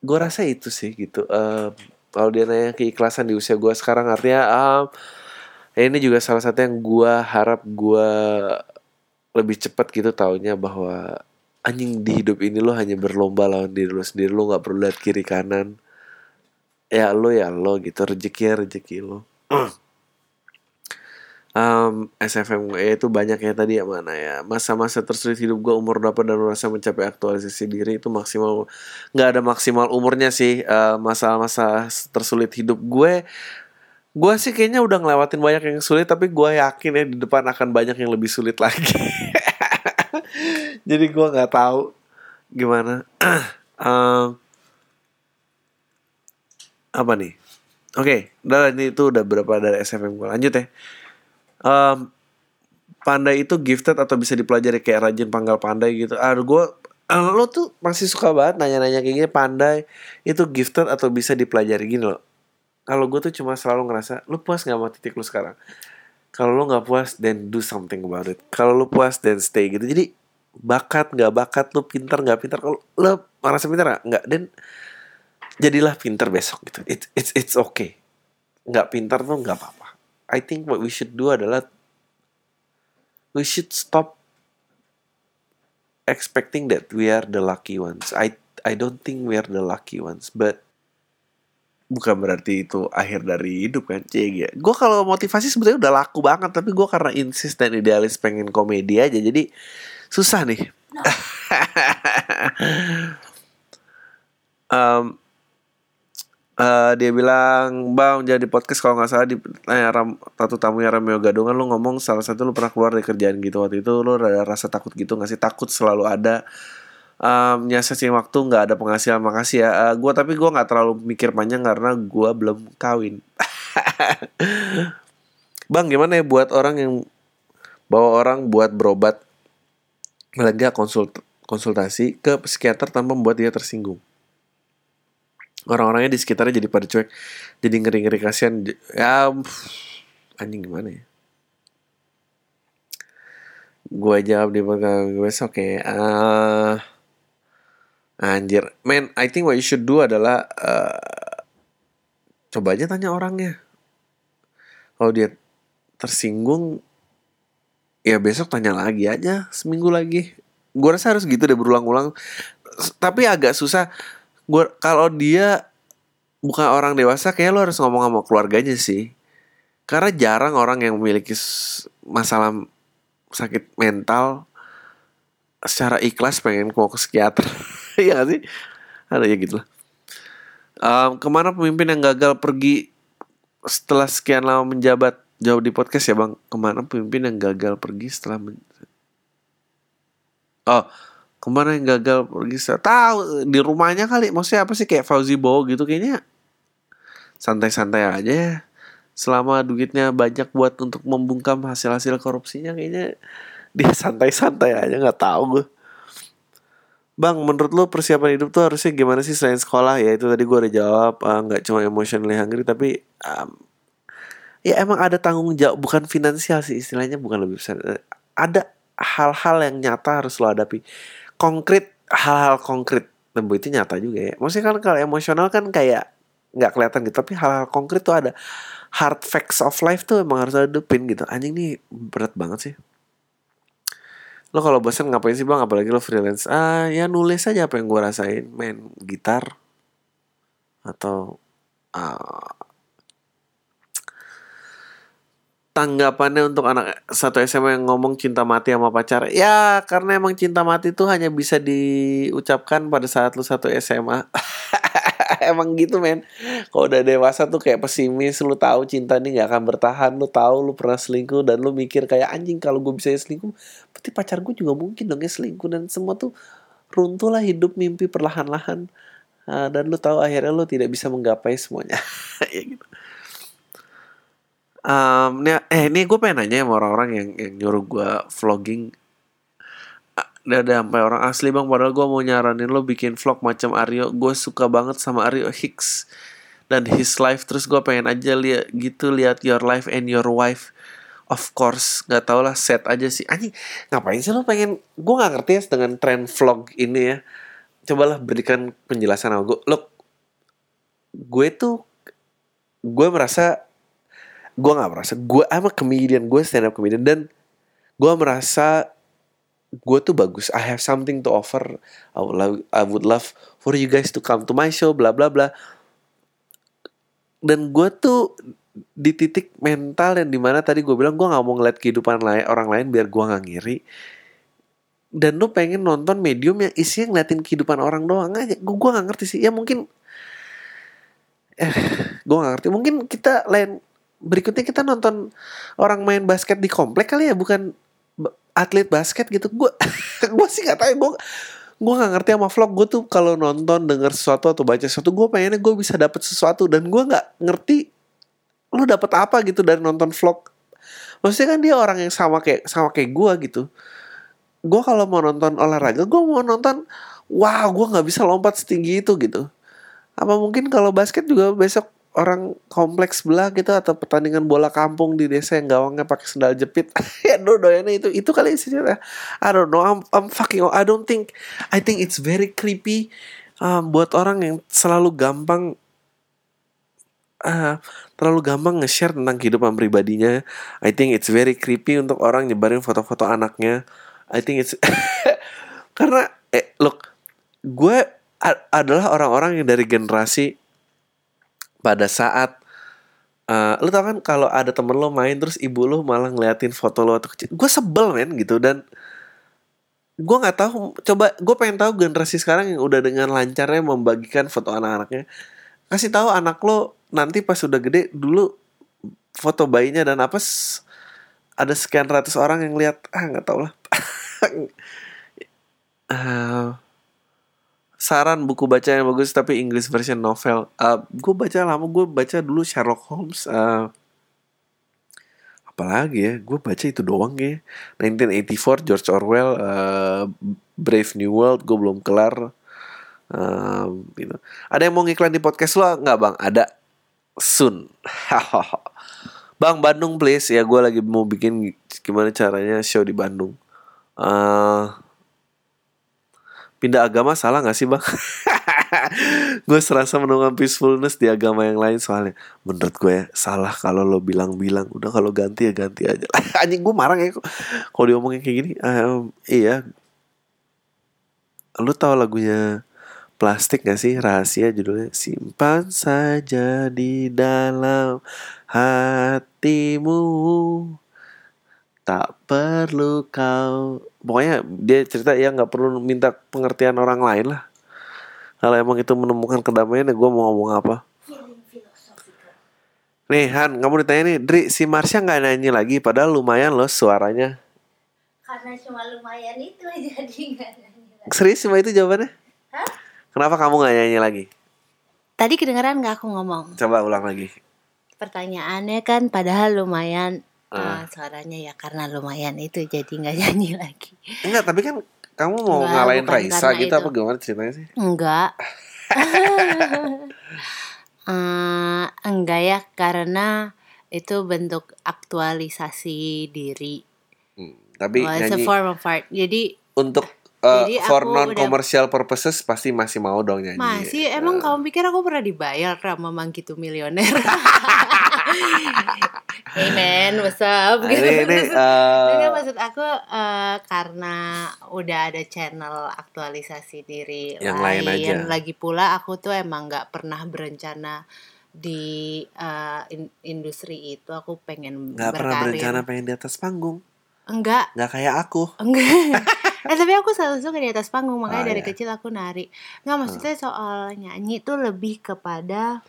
gue rasa itu sih gitu. Um, kalau dia nanya keikhlasan di usia gue sekarang artinya um, ini juga salah satu yang gue harap gue lebih cepat gitu taunya bahwa anjing di hidup ini lo hanya berlomba lawan diri lo sendiri lo nggak perlu lihat kiri kanan. Ya lo ya lo gitu rezeki ya rezeki lo *clears throat* um, SFM itu banyak ya tadi ya mana ya. Masa-masa tersulit hidup gue umur berapa dan merasa mencapai aktualisasi diri itu maksimal. Nggak ada maksimal umurnya sih masa-masa uh, tersulit hidup gue. Gue sih kayaknya udah ngelewatin banyak yang sulit tapi gue yakin ya di depan akan banyak yang lebih sulit lagi. *laughs* Jadi gue nggak tahu gimana. *clears throat* Um, apa nih? Oke okay, ini itu udah berapa dari SFM gue lanjut ya um, pandai itu gifted atau bisa dipelajari kayak rajin panggal pandai gitu. Ah gue *clears throat* lo tuh masih suka banget nanya-nanya kayak gini pandai itu gifted atau bisa dipelajari gini loh. Kalau gue tuh cuma selalu ngerasa lu puas nggak sama titik lu sekarang? Kalau lu nggak puas then do something about it. Kalau lu puas then stay gitu. Jadi bakat nggak bakat lu pintar nggak pintar kalau lu merasa pintar nggak dan jadilah pintar besok gitu. It's it's it's okay. Nggak pintar tuh nggak apa-apa I think what we should do adalah we should stop expecting that we are the lucky ones. I I don't think we are the lucky ones but bukan berarti itu akhir dari hidup kan cek ya gue kalau motivasi sebetulnya udah laku banget tapi gue karena insist dan idealis pengen komedi aja jadi susah nih. No. *laughs* um, uh, dia bilang bang jadi podcast kalau nggak salah di eh, ram, tamu tamunya Rameo Gadungan lu ngomong salah satu lu pernah keluar dari kerjaan gitu. Waktu itu lu ada rasa takut gitu nggak sih? Takut selalu ada um, nyiasatin waktu nggak ada penghasilan. Makasih ya uh, gue tapi gue nggak terlalu mikir panjang karena gue belum kawin. *laughs* Bang gimana ya buat orang yang bawa orang buat berobat belanja konsult konsultasi ke psikiater tanpa membuat dia tersinggung orang-orangnya di sekitarnya jadi pada cuek jadi ngeri-ngeri kasihan ya anjing gimana ya gue jawab di belakang gue oke okay. uh, Anjir, man, I think what you should do adalah uh, coba aja tanya orangnya. Kalau dia tersinggung, ya besok tanya lagi aja, seminggu lagi. Gue rasa harus gitu deh berulang-ulang. Tapi agak susah. Gue kalau dia bukan orang dewasa, kayak lo harus ngomong sama keluarganya sih. Karena jarang orang yang memiliki masalah sakit mental secara ikhlas pengen mau ke psikiater. *laughs* Iya gak sih? Ada ya gitu lah. Um, ke mana pemimpin yang gagal pergi setelah sekian lama menjabat? Jawab di podcast ya bang. Ke mana pemimpin yang gagal pergi setelah men... Oh, ke mana yang gagal pergi. Tahu di rumahnya kali. Maksudnya apa sih kayak Fauzi Bowo gitu kayaknya santai-santai aja. Selama duitnya banyak buat untuk membungkam hasil-hasil korupsinya kayaknya dia santai-santai aja nggak tahu gue. Bang, menurut lo persiapan hidup tuh harusnya gimana sih selain sekolah? Ya itu tadi gue udah jawab, ah, nggak cuma emotionally hungry tapi um, ya emang ada tanggung jawab bukan finansial sih istilahnya bukan lebih besar. Eh, Ada hal-hal yang nyata harus lo hadapi. Konkret, hal-hal konkret. Dan itu nyata juga ya. Maksudnya kan kalau emosional kan kayak nggak kelihatan gitu, tapi hal-hal konkret tuh ada. Hard facts of life tuh emang harus hadapin gitu. Anjing nih berat banget sih lo kalau bosan ngapain sih bang apalagi lo freelance ah ya nulis aja apa yang gue rasain main gitar atau ah, tanggapannya untuk anak satu SMA yang ngomong cinta mati sama pacar? Ya karena emang cinta mati itu hanya bisa diucapkan pada saat lu satu SMA *laughs* emang gitu men. Kalau udah dewasa tuh kayak pesimis lu tahu cinta ini nggak akan bertahan lu tahu lu pernah selingkuh dan lu mikir kayak anjing kalau gue bisa selingkuh berarti pacar gue juga mungkin dong ya selingkuh. Dan semua tuh runtuh lah hidup mimpi perlahan-lahan. Ah, dan lu tahu akhirnya lu tidak bisa menggapai semuanya. *laughs* Ya gitu Um, nih, eh ini gue pengen nanya sama orang-orang yang, yang nyuruh gue vlogging. Ah, Udah ada sampai orang asli bang Padahal gue mau nyaranin lo bikin vlog macam Aryo. Gue suka banget sama Aryo Hicks Dan his life. Terus gue pengen aja lihat gitu Lihat your life and your wife. Of course Gak tau lah set aja sih. Anjing ngapain sih lo pengen Gue gak ngerti ya dengan tren vlog ini ya. Cobalah berikan penjelasan sama Lo Gue tuh Gue merasa gue nggak merasa gue I'm a comedian gue stand up comedian dan gue merasa gue tuh bagus. I have something to offer. I would love, I would love for you guys to come to my show bla bla bla. Dan gue tuh di titik mental yang di mana tadi gue bilang gue nggak mau ngeliat kehidupan lain orang lain biar gue nggak ngiri. Dan lu pengen nonton medium yang isinya ngeliatin kehidupan orang doang aja. Gue gue nggak ngerti sih. Ya mungkin eh gue gak ngerti. Mungkin kita lain berikutnya kita nonton orang main basket di komplek kali ya bukan atlet basket gitu. Gue *laughs* gue sih nggak tahu gue gue nggak ngerti sama vlog. Gue tuh kalau nonton denger sesuatu atau baca sesuatu gue pengennya gue bisa dapet sesuatu. Dan gue nggak ngerti lu dapet apa gitu dari nonton vlog. Maksudnya kan dia orang yang sama kayak sama kayak gue gitu. Gue kalau mau nonton olahraga gue mau nonton wow gue nggak bisa lompat setinggi itu gitu. Apa mungkin kalau basket juga besok orang kompleks sebelah gitu atau pertandingan bola kampung di desa yang gawangnya pakai sendal jepit. *laughs* Ya do doyannya itu itu kali isinya I don't know I'm, I'm fucking I don't think I think it's very creepy um, buat orang yang selalu gampang ah, terlalu gampang nge-share tentang kehidupan pribadinya. I think it's very creepy untuk orang nyebarin foto-foto anaknya. I think it's *laughs* karena eh look gue adalah orang-orang yang dari generasi pada saat eh lu tau kan kalau ada temen lo main terus ibu lo malah ngeliatin foto lo waktu kecil. Gue sebel men gitu. Dan gue nggak tahu coba gue pengen tahu generasi sekarang yang udah dengan lancarnya membagikan foto anak-anaknya. Kasih tahu anak lo nanti pas udah gede dulu foto bayinya dan apa ada sekian ratus orang yang lihat. Ah nggak tahu lah. *laughs* Eh, saran buku baca yang bagus tapi English version novel. Uh, gue baca lama, gue baca dulu Sherlock Holmes. Uh, apalagi ya, gue baca itu doang ya. 1984 George Orwell, uh, Brave New World, gue belum kelar. Um, gitu. Ada yang mau ngiklan di podcast lo nggak bang? Ada soon. *laughs* bang Bandung please ya gue lagi mau bikin gimana caranya show di Bandung. Eh pindah agama salah gak sih bang? *laughs* gue serasa menemukan peacefulness di agama yang lain soalnya. Menurut gue ya, salah kalau lo bilang-bilang. Udah kalau ganti ya ganti aja. *laughs* Anjing gue marah ya kalau diomongin kayak gini Ehm, iya. Lu tahu lagunya plastik gak sih? Rahasia judulnya simpan saja di dalam hatimu. Tak perlu kau pokoknya dia cerita ya nggak perlu minta pengertian orang lain lah. Kalau emang itu menemukan kedamaian ya gue mau ngomong apa? Nih Han kamu ditanya nih Dri si Marsha nggak nyanyi lagi? Padahal lumayan loh suaranya. Karena cuma lumayan itu jadi *laughs* nggak nyanyi lagi. serius cuma itu jawabannya? Hah? kenapa kamu nggak nyanyi lagi? Tadi kedengeran nggak aku ngomong? coba ulang lagi. Pertanyaannya kan padahal lumayan Ah. eh, suaranya ya karena lumayan itu jadi nggak *laughs* nyanyi lagi. enggak tapi kan kamu mau Enggak, ngalahin Raisa gitu itu. apa gimana ceritanya sih Enggak. *laughs* Eh, enggak ya karena itu bentuk aktualisasi diri. Hmm, tapi Oh, it's a nyanyi form of art. Jadi untuk uh, Jadi for non udah- commercial purposes pasti masih mau dong nyanyi masih emang kamu pikir aku pernah dibayar sama Mangkitu milioner? *laughs* *laughs* hey man, what's up? Nah, ini ini uh, *laughs* Enggak maksud aku eh, karena udah ada channel aktualisasi diri Yang lain aja. Lagi pula aku tuh emang nggak pernah berencana di eh, in- industri itu. Aku pengen nggak pernah berencana pengen di atas panggung Enggak, nggak kayak aku *laughs* enggak. eh tapi aku selalu suka di atas panggung makanya Ah, dari iya. kecil aku nari. Nggak maksudnya soal nyanyi tuh lebih kepada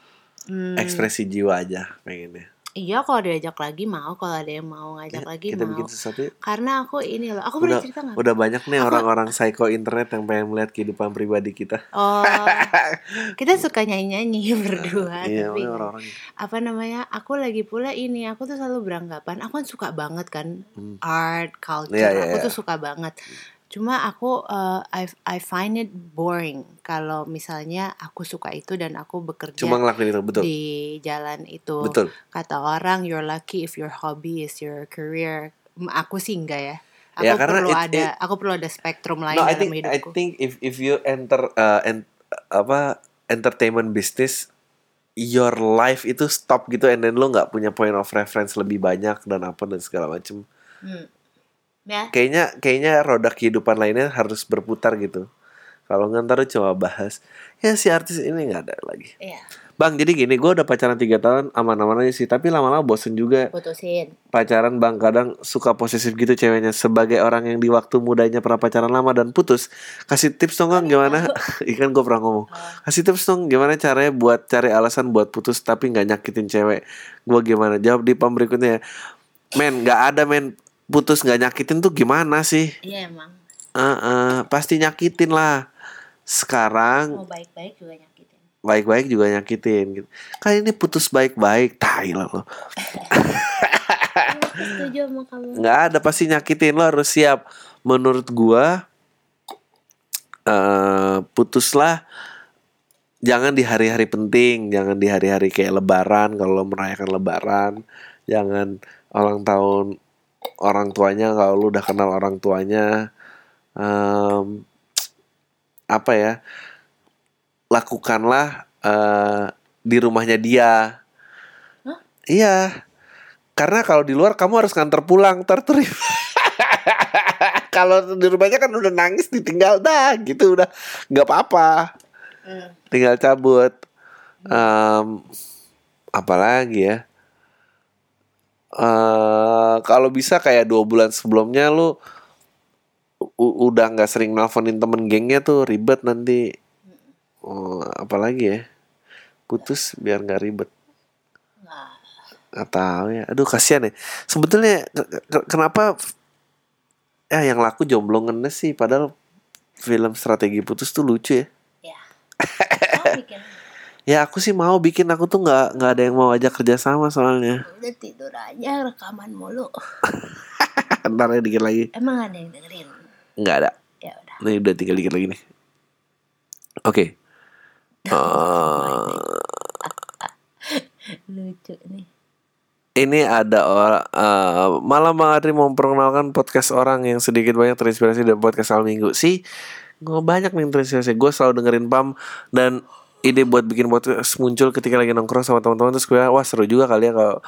hmm, ekspresi jiwa aja pengennya Iya kalau diajak lagi mau, kalau ada yang mau ngajak Ya, lagi kita mau. bikin sesuatu yuk. Karena aku ini loh, aku udah cerita nggak? udah banyak nih Aku- orang-orang psycho internet yang pengen melihat kehidupan pribadi kita Oh, *laughs* kita suka nyanyi-nyanyi *laughs* berdua, iya tapi makanya orang-orang apa namanya? Aku lagi pula ini, aku tuh selalu beranggapan, aku kan suka banget kan Hmm. art, culture, Iya, iya, aku iya. tuh suka banget. Cuma aku uh, I I find it boring kalau misalnya aku suka itu dan aku bekerja cuma ngelakuin itu betul di jalan itu. betul Kata orang, you're lucky if your hobby is your career. Aku sih enggak ya. Aku Ya, karena perlu it- ada, it- aku perlu ada spektrum lain no I dalam think I hidupku. think if if you enter uh, en- apa entertainment business your life itu stop gitu and then lo nggak punya point of reference lebih banyak dan apa dan segala macem Hmm. Ya, kayaknya kayaknya roda kehidupan lainnya harus berputar gitu. Kalau nggak ntar coba bahas. Ya si artis ini nggak ada lagi. Iya, bang jadi gini gue udah pacaran tiga tahun aman-aman aja sih. Tapi lama-lama bosen juga. Putusin. pacaran bang kadang suka posesif gitu ceweknya. Sebagai orang yang di waktu mudanya pernah pacaran lama dan putus kasih tips dong Kang, gimana? *laughs* Ikan gue pernah ngomong. Kasih tips dong gimana caranya buat cari alasan buat putus tapi nggak nyakitin cewek. Gue gimana? Jawab di pam berikutnya men nggak ada men putus nggak nyakitin tuh gimana sih Iya emang. Eh, eh, pasti nyakitin lah sekarang Mau baik-baik juga nyakitin. baik-baik juga nyakitin gitu. Kan ini putus baik-baik, tai lah lo. Kamu. Nggak ada pasti nyakitin lo harus siap. Menurut gua eh putuslah jangan di hari-hari penting, jangan di hari-hari kayak lebaran kalau merayakan lebaran, jangan ulang tahun orang tuanya kalau lu udah kenal orang tuanya Em, apa ya? Lakukanlah eh di rumahnya dia. Hah? Iya. Karena kalau di luar kamu harus nganter pulang terterima. *laughs* kalau di rumahnya kan udah nangis ditinggal dah gitu udah nggak apa-apa Hmm. tinggal cabut Em, apalagi ya eh kalau bisa kayak dua bulan sebelumnya lu u- udah nggak sering nelfonin temen gengnya tuh ribet nanti. Oh, apalagi ya? Putus biar nggak ribet. Nah, nggak tahu ya. Aduh kasihan ya. Sebetulnya ke- ke- kenapa ya yang laku jomblo ngenes sih padahal film strategi putus tuh lucu ya. Ya. Bikin ya aku sih mau bikin aku tuh nggak nggak ada yang mau ajak kerja sama soalnya udah tidur aja rekaman mulu. *laughs* ntar ya dikit lagi Emang ada yang dengerin? nggak ada Ya udah. nih udah tinggal dikit lagi nih oke Eh, *laughs* Lucu nih. ini ada orang eh, malam Bang Adri mau memperkenalkan podcast orang yang sedikit banyak terinspirasi dari podcast Al Minggu sih gue banyak nih terinspirasi gue selalu dengerin Pam dan ide buat bikin podcast muncul ketika lagi nongkrong sama teman-teman terus gue wah seru juga kali ya kalau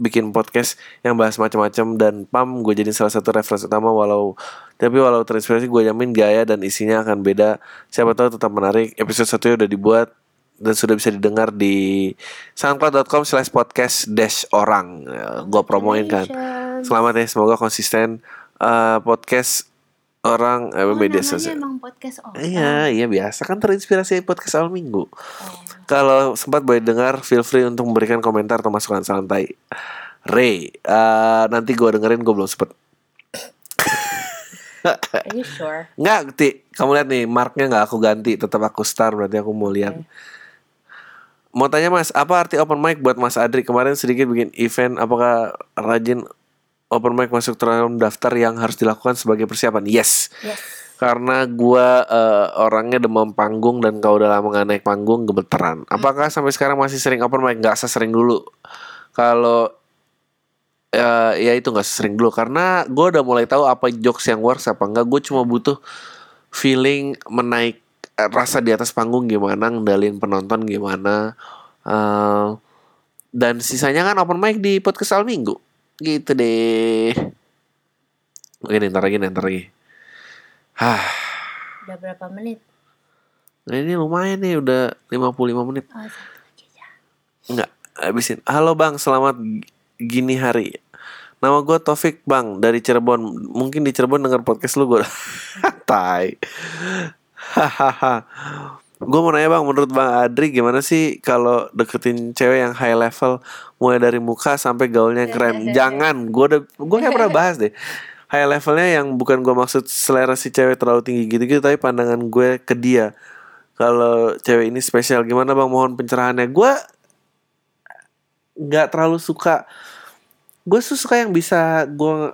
bikin podcast yang bahas macam-macam. Dan Pam gue jadi salah satu referensi utama walau tapi walau terinspirasi gue jamin gaya dan isinya akan beda. Siapa tahu tetap menarik episode satu udah dibuat dan sudah bisa didengar di soundcloud.com slash podcast dash orang. Gue promoin kan. Congratulations. selamat ya semoga konsisten. Eh, podcast orang eh, Oh, media sosial. emang podcast orang. Iya, iya biasa kan terinspirasi podcast awal minggu. Oh. Kalau sempat boleh dengar, feel free untuk memberikan komentar atau masukan santai. Ray, eh, nanti gue dengerin gue belum sempet. Are you sure? Nggak, Ti. Kamu lihat nih, marknya nggak aku ganti, tetap aku star berarti aku mau lihat. Mau tanya Mas, apa arti open mic buat Mas Adri? Kemarin sedikit bikin event, apakah rajin open mic masuk dalam daftar yang harus dilakukan sebagai persiapan? Yes. Yes. Karena gua eh, orangnya demam panggung dan kalau udah lama gak naik panggung gemeteran. Apakah sampai sekarang masih sering open mic? Gak sesering dulu. Kalau ya, ya itu gak sesering dulu karena gue udah mulai tahu apa jokes yang works apa enggak. Gue cuma butuh feeling menaik eh, rasa di atas panggung gimana, ngendalin penonton gimana. Eh, dan sisanya kan open mic di podcast al minggu. Gitu deh. Oke, nih, ntar lagi, nih, ntar lagi. Hah. Udah berapa menit? Nah ini lumayan nih udah 55 menit. Oh. Enggak, habisin. Halo Bang, selamat gini hari. Nama gue Taufik Bang dari Cirebon. Mungkin di Cirebon denger podcast lu gue. *laughs* Tai. Hahaha. Gue mau nanya bang, menurut bang Adri gimana sih kalau deketin cewek yang high level, mulai dari muka sampai gaulnya yang keren? *laughs* Jangan, gue udah, gue kayak pernah bahas deh. High levelnya yang bukan gue maksud selera si cewek terlalu tinggi gitu-gitu, tapi pandangan gue ke dia. Kalau cewek ini spesial, gimana bang? Mohon pencerahannya. Gue nggak terlalu suka gue suka yang bisa gue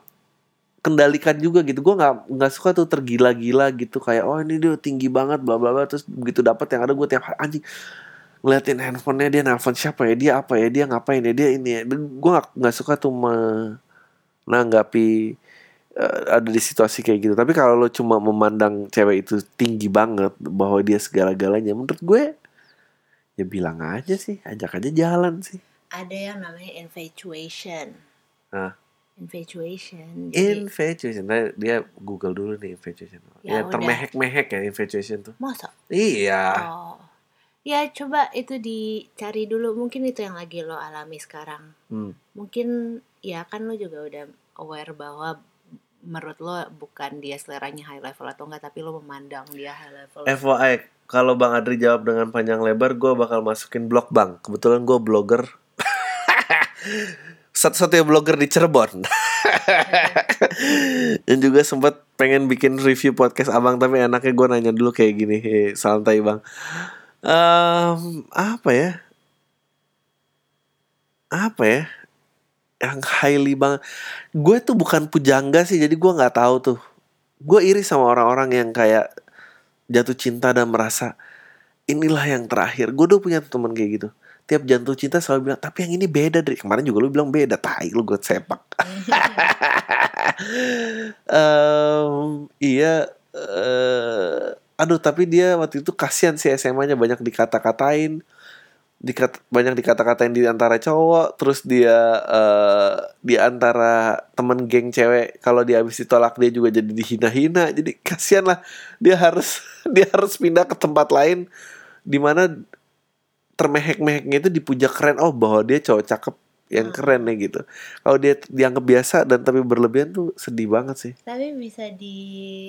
kendalikan juga gitu. Gue nggak nggak suka tuh tergila-gila gitu. Kayak oh ini dia tinggi banget bla bla bla. Terus begitu dapat yang ada gue tiap hari anjing ngeliatin handphonenya dia nelfon siapa ya dia apa ya dia ngapain ya dia ini ya. Gue nggak nggak suka tuh menanggapi eh, ada di situasi kayak gitu. Tapi kalau lo cuma memandang cewek itu tinggi banget bahwa dia segala-galanya menurut gue ya bilang aja sih. Ajak aja jalan sih. Ada yang namanya infatuation. Hah? Infatuation. Jadi, Infatuation, nah, dia Google dulu nih infatuation. Ya, Ya termehek-mehek ya infatuation tuh. masa? Iya. Oh. Ya coba itu dicari dulu. Mungkin itu yang lagi lo alami sekarang. Hmm. Mungkin ya kan lo juga udah aware bahwa menurut lo bukan dia seleranya high level atau enggak tapi lo memandang dia high level. FYI, kalau Bang Adri jawab dengan panjang lebar, gue bakal masukin blog Bang. Kebetulan gue blogger. *laughs* Satu-satunya blogger di Cirebon. *laughs* Dan juga sempat pengen bikin review podcast abang tapi enaknya gue nanya dulu kayak gini, "Hei, santai bang. Em, apa ya? Apa ya? Yang highly banget. Gue tuh bukan pujangga sih, jadi gue nggak tahu tuh. Gue iri sama orang-orang yang kayak jatuh cinta dan merasa inilah yang terakhir. Gue udah punya teman kayak gitu. Tiap jatuh cinta selalu bilang, tapi yang ini beda dari kemarin juga lu bilang beda. Tai lu gue sepak. *laughs* Em, iya. eh, aduh tapi dia waktu itu kasihan sih SMA-nya banyak dikata-katain. Dikat, banyak dikata-katain di antara cowok terus dia eh, di antara temen geng cewek kalau dia habis ditolak dia juga jadi dihina-hina jadi kasihan lah dia harus *laughs* dia harus pindah ke tempat lain di mana termehek-meheknya itu dipuja keren oh bahwa dia cowok cakep yang keren nih gitu kalau dia dianggap biasa dan tapi berlebihan tuh sedih banget sih Tapi bisa di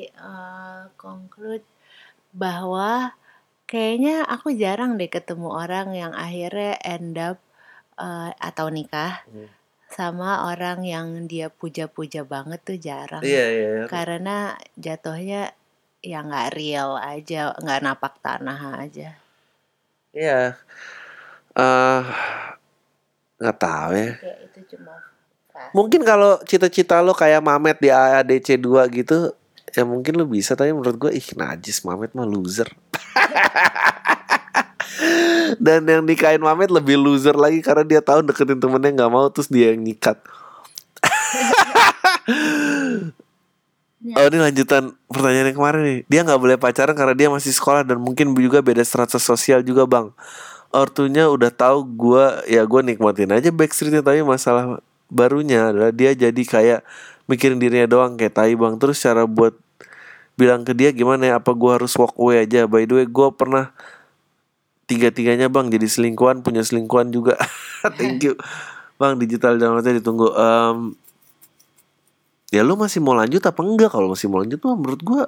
eh, conclude bahwa kayaknya aku jarang deh ketemu orang yang akhirnya end up eh, atau nikah Hmm. sama orang yang dia puja-puja banget tuh jarang. iya iya Karena jatuhnya ya nggak real aja, nggak napak tanah aja. Iya. Eh nggak tahu ya. Kayak itu cuma fast. Mungkin kalau cita-cita lo kayak Mamet di AADC 2 gitu Ya mungkin lo bisa Tapi menurut gue Ih najis Mamet mah loser. *laughs* Dan yang nikahin Mamet lebih loser lagi Karena dia tahu deketin temennya nggak mau Terus dia yang nyikat *laughs* Oh ini lanjutan pertanyaan yang kemarin nih. Dia nggak boleh pacaran karena dia masih sekolah Dan mungkin juga beda strata sosial juga bang. Ortunya udah tahu gua ya gue nikmatin aja backstreetnya tapi masalah barunya adalah dia jadi kayak mikirin dirinya doang kayak tai bang terus cara buat bilang ke dia gimana ya? Apa gua harus walk away aja? By the way gue pernah tiga tiganya bang jadi selingkuhan punya selingkuhan juga. *laughs* Thank you. Bang digital downloadnya ditunggu. Em, ya lu masih mau lanjut apa enggak? Kalau masih mau lanjut mah menurut gua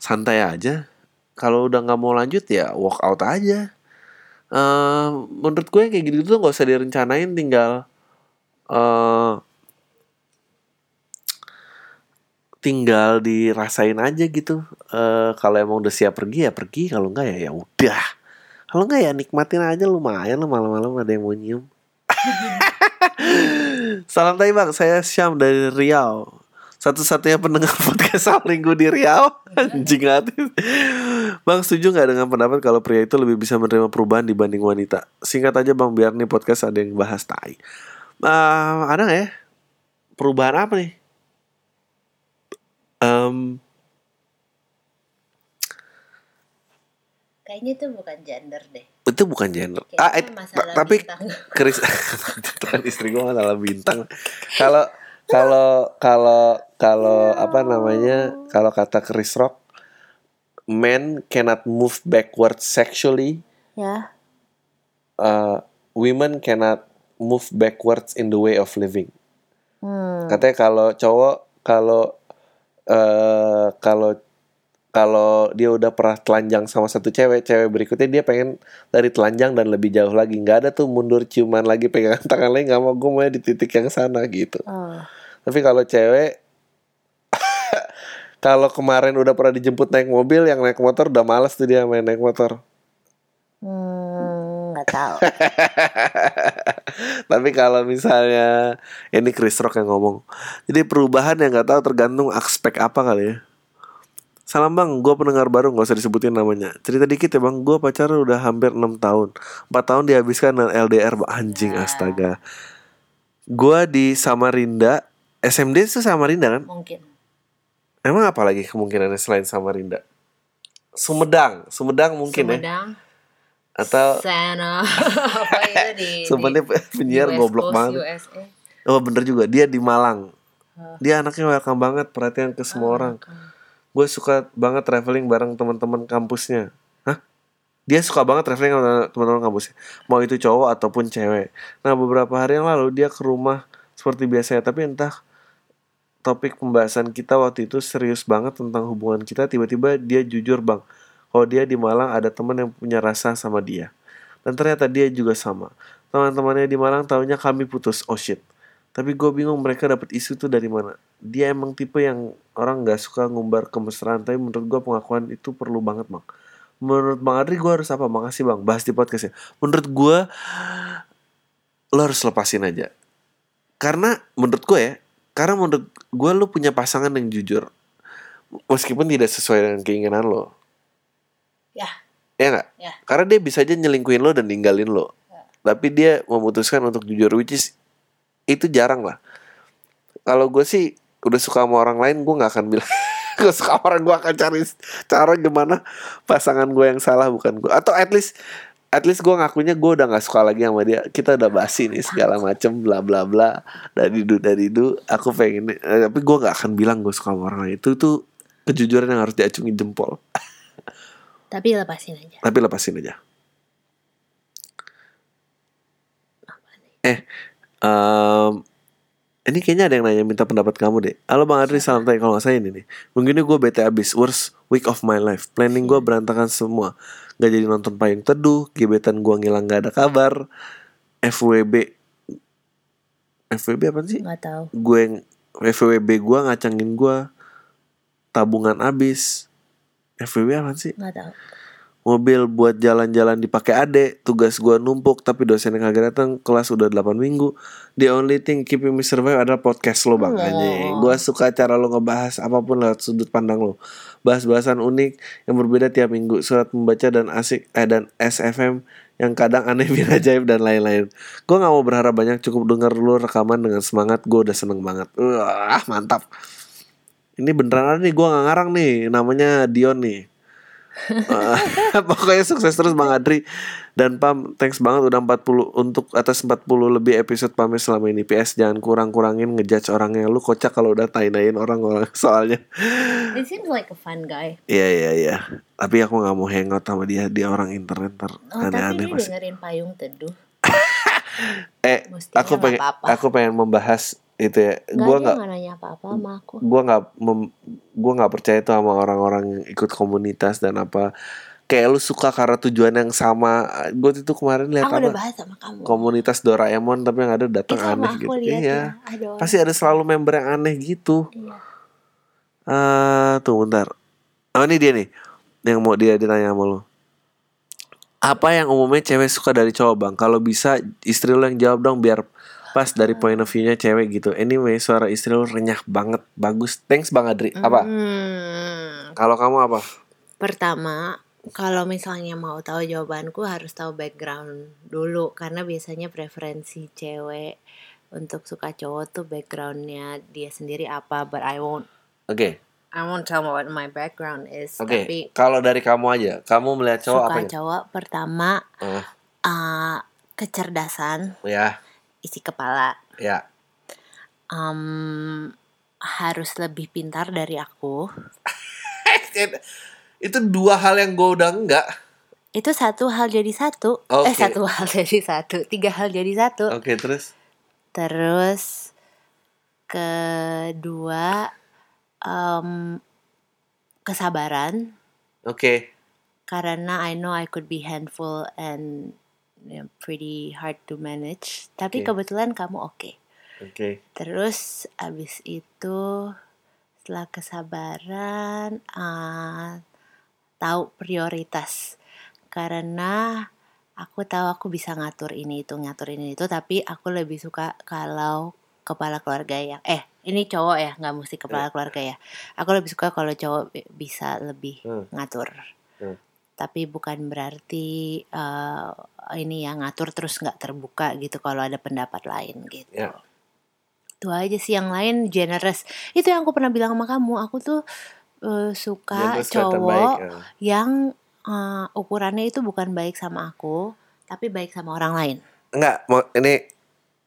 santai aja. Kalau udah nggak mau lanjut ya walk out aja. Eh menurut gue kayak gitu tuh nggak usah direncanain tinggal eh tinggal dirasain aja gitu. Eh kalau emang udah siap pergi ya pergi. Kalau enggak ya ya udah. Kalau enggak ya nikmatin aja. Lumayan lah malam-malam ada yang mau nyium *laughs* Salam tay bang, saya Syam dari Riau. Satu-satunya pendengar *laughs* podcast Sabtu Minggu di Riau. Anjing hati. Bang setuju gak dengan pendapat kalau pria itu lebih bisa menerima perubahan dibanding wanita? Singkat aja bang, biar nih podcast ada yang bahas tai. Ah, Ada gak ya? Perubahan apa nih? Em, Kayaknya itu bukan gender deh. itu bukan gender Kayaknya ah, it- Tapi. Chris *laughs* kan istri gue masalah bintang kalau kalau kalau kalau apa namanya kalau kata Chris Rock men cannot move backward sexually Ya. uh, women cannot move backwards in the way of living Hmm. katanya kalau cowok kalau eh kalau kalau dia udah pernah telanjang sama satu cewek, cewek berikutnya dia pengen dari telanjang dan lebih jauh lagi. nggak ada tuh mundur ciuman lagi pegangan *laughs* tangan lagi nggak mau gue mau di titik yang sana gitu. Oh. Tapi kalau cewek *laughs* kalau kemarin udah pernah dijemput naik mobil, yang naik motor udah males tuh dia main naik motor. Hmm, nggak tahu. *laughs* Tapi kalau misalnya ini Chris Rock yang ngomong, jadi perubahan yang nggak tahu tergantung aspek apa kali ya. Salam bang, gue pendengar baru nggak usah disebutin namanya. Cerita dikit ya bang, gue pacaran udah hampir 6 tahun. 4 tahun dihabiskan dengan LDR, Bang. anjing astaga. Gue di Samarinda, SMD itu Samarinda kan? Mungkin. Emang apa lagi kemungkinannya selain Samarinda? Sumedang, Sumedang mungkin ya. Sumedang. Atau Sana. *laughs* Apa itu di dia penyiar goblok Coast, banget. USA. Oh bener juga dia di Malang. Dia anaknya welcome banget perhatian ke semua orang. Gue suka banget traveling bareng teman-teman kampusnya. Hah? Dia suka banget traveling sama teman-teman kampusnya. Mau itu cowok ataupun cewek. Nah beberapa hari yang lalu dia ke rumah seperti biasanya. Tapi entah topik pembahasan kita waktu itu serius banget tentang hubungan kita. Tiba-tiba dia jujur bang. Kalau dia di Malang ada teman yang punya rasa sama dia. Dan ternyata dia juga sama. Teman-temannya di Malang tahunya kami putus. Oh shit. Tapi gue bingung mereka dapat isu tuh dari mana. Dia emang tipe yang orang nggak suka ngumbar kemesraan. Tapi menurut gue pengakuan itu perlu banget bang. Menurut Bang Adri gue harus apa? Makasih bang. Bahas di podcast ya. Menurut gue lo harus lepasin aja. Karena menurut gue ya. Karena menurut gue lo punya pasangan yang jujur. Meskipun tidak sesuai dengan keinginan lo. Ya. Ya nggak? Ya. Karena dia bisa aja nyelingkuhin lo dan ninggalin lo. Tapi dia memutuskan untuk jujur, which is itu jarang lah. Kalau gue sih udah suka sama orang lain, gue nggak akan bilang. *laughs* gue suka sama orang gue akan cari cara gimana pasangan gue yang salah bukan gue. Atau at least at least gue ngakunya gue udah nggak suka lagi sama dia. Kita udah basi nih segala macem bla bla bla. Dari du dari du. Aku pengen. eh, tapi gue nggak akan bilang gue suka sama orang lain. Itu tuh kejujuran yang harus diacungi jempol. *laughs* Tapi lepasin aja. Tapi lepasin aja. Eh, em, ini kayaknya ada yang nanya minta pendapat kamu deh. Halo Bang Adri, salam tanya kalau nggak saya ini nih. Mungkin gue bete abis, worst week of my life. Planning gue berantakan semua. Gak jadi nonton payung teduh, gebetan gue ngilang gak ada kabar. FWB, FWB apa sih? Nggak tahu. Gue yang FWB gue ngacangin gue. Tabungan abis. FWB apa sih? Nggak tahu. Mobil buat jalan-jalan dipakai adek tugas gua numpuk tapi dosennya kagak datang kelas udah 8 minggu. The only thing keeping me survive adalah podcast lo bang. Oh. anjing. Gua suka cara lo ngebahas apa pun lewat sudut pandang lo. Bahas-bahasan unik yang berbeda tiap minggu. Surat membaca dan asik eh dan SFM yang kadang aneh *laughs* bin ajaib dan lain-lain. Gua nggak mau berharap banyak cukup denger lo rekaman dengan semangat. Gua udah seneng banget. Wah mantap. Ini beneran nih gua nggak ngarang nih. Namanya Dion nih *laughs* Pokoknya sukses terus Bang Adri. Dan Pam thanks banget udah 40 Untuk atas 40 lebih episode Pamir selama ini. PS jangan kurang-kurangin ngejudge orangnya. Lu kocak kalau udah tain-tain orang, orang *laughs* Soalnya. He seems like a fun guy. Iya iya iya. Tapi aku gak mau hangout sama dia. Dia orang internet ntar Oh, tapi Aneh-aneh dia pasti. dengerin payung teduh. *laughs* Eh Mestinya aku nggak pengen apa-apa. Aku pengen membahas itu ya gue nggak nanya apa-apa sama aku. gue nggak gue nggak percaya itu sama orang-orang yang ikut komunitas dan apa kayak lu suka karena tujuan yang sama gue itu kemarin lihat sama kamu. komunitas Doraemon tapi yang ada datang sama aneh gitu iya ya. Ada pasti ada selalu member yang aneh gitu Iya. eh tuh bentar oh ini dia nih yang mau dia ditanya sama lu apa yang umumnya cewek suka dari cowok bang kalau bisa istri lu yang jawab dong biar pas dari point of view-nya cewek gitu. Anyway suara istri lu renyah banget. Bagus. Thanks bang Adri apa? Hmm, kalau kamu apa? Pertama, kalau misalnya mau tahu jawabanku harus tahu background dulu. Karena biasanya preferensi cewek untuk suka cowok tuh backgroundnya dia sendiri apa. But I won't oke. I won't tell what my background is. oke Tapi kalau dari kamu aja kamu melihat cowok suka apa ya? cowok pertama Ah, uh, kecerdasan, ya isi kepala, ya um, harus lebih pintar dari aku. *laughs* itu dua hal yang gue udah enggak Itu satu hal jadi satu. Eh Oke. satu hal *laughs* jadi satu. Tiga hal jadi satu. oke terus Terus kedua em, kesabaran oke karena I know I could be handful and pretty hard to manage. Tapi Oke. kebetulan kamu oke. oke Terus abis itu setelah kesabaran ah, tahu prioritas karena aku tahu aku bisa ngatur ini itu ngatur ini itu tapi aku lebih suka kalau kepala keluarga yang eh ini cowok ya nggak mesti kepala keluarga ya aku lebih suka kalau cowok bi- bisa lebih Hmm. ngatur Hmm. Tapi bukan berarti eh, ini ya ngatur terus nggak terbuka gitu kalau ada pendapat lain gitu Ya. itu aja sih yang lain generous itu yang aku pernah bilang sama kamu aku tuh eh, suka Generous cowok baik, ya. yang eh, ukurannya itu bukan baik sama aku tapi baik sama orang lain Enggak, ini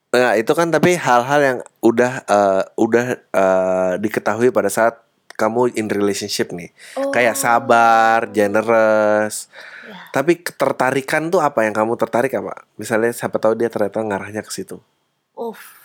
enggak itu kan tapi hal-hal yang udah eh, udah eh, diketahui pada saat kamu in relationship nih. Kayak sabar, generous. Ya. Tapi ketertarikan tuh apa yang kamu tertarik apa? Misalnya siapa tahu dia ternyata ngarahnya ke situ. Uff,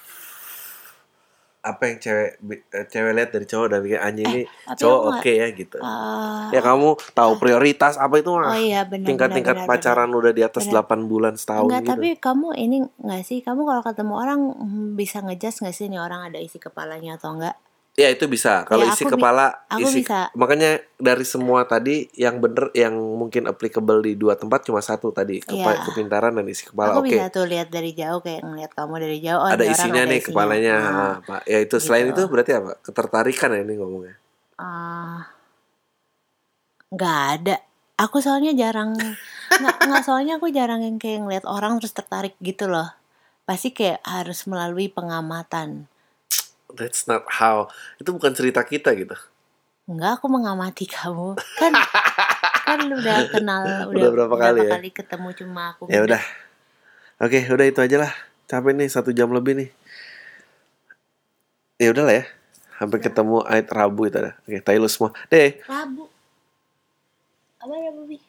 Apa yang cewek eh, cewek lihat dari cowok dan bikin anjing ini tapi cowok oke nggak- ya gitu. eh, ya kamu tahu prioritas apa itu mah. oh iya benar Tingkat-tingkat pacaran udah di atas Benar. 8 bulan setahun Enggak, gitu. tapi kamu ini enggak sih? Kamu kalau ketemu orang hmm, bisa ngejudge nggak sih nih orang ada isi kepalanya atau enggak? Ya itu bisa. Kalau Ya, isi kepala, aku isi bisa. makanya dari semua tadi yang bener, yang mungkin applicable di dua tempat cuma satu tadi kepa- Iya. kepintaran dan isi kepala. Aku Oke, bisa tuh lihat dari jauh kayak ngeliat kamu dari jauh. Oh, ada ini orang isinya ada nih isinya. kepalanya, Ah, Pak. Ya itu selain Gitu. itu berarti apa? Ketertarikan ya ini ngomongnya. ah, nggak ada. Aku soalnya jarang *laughs* nggak nggak soalnya aku jarang yang kayak ngeliat orang terus tertarik gitu loh. Pasti kayak harus melalui pengamatan. That's not how. Itu bukan cerita kita gitu. Enggak, aku mengamati kamu. Kan *laughs* kan lu udah kenal udah, Udah berapa kali ya? ketemu cuma aku Ya ngedek. udah. Oke, udah itu aja lah. Capek nih satu jam lebih nih. Ya udah lah ya. Sampai ketemu Ait Rabu itu ada. Oke, tai lu semua. Deh. Rabu. Apa ya, Bobi?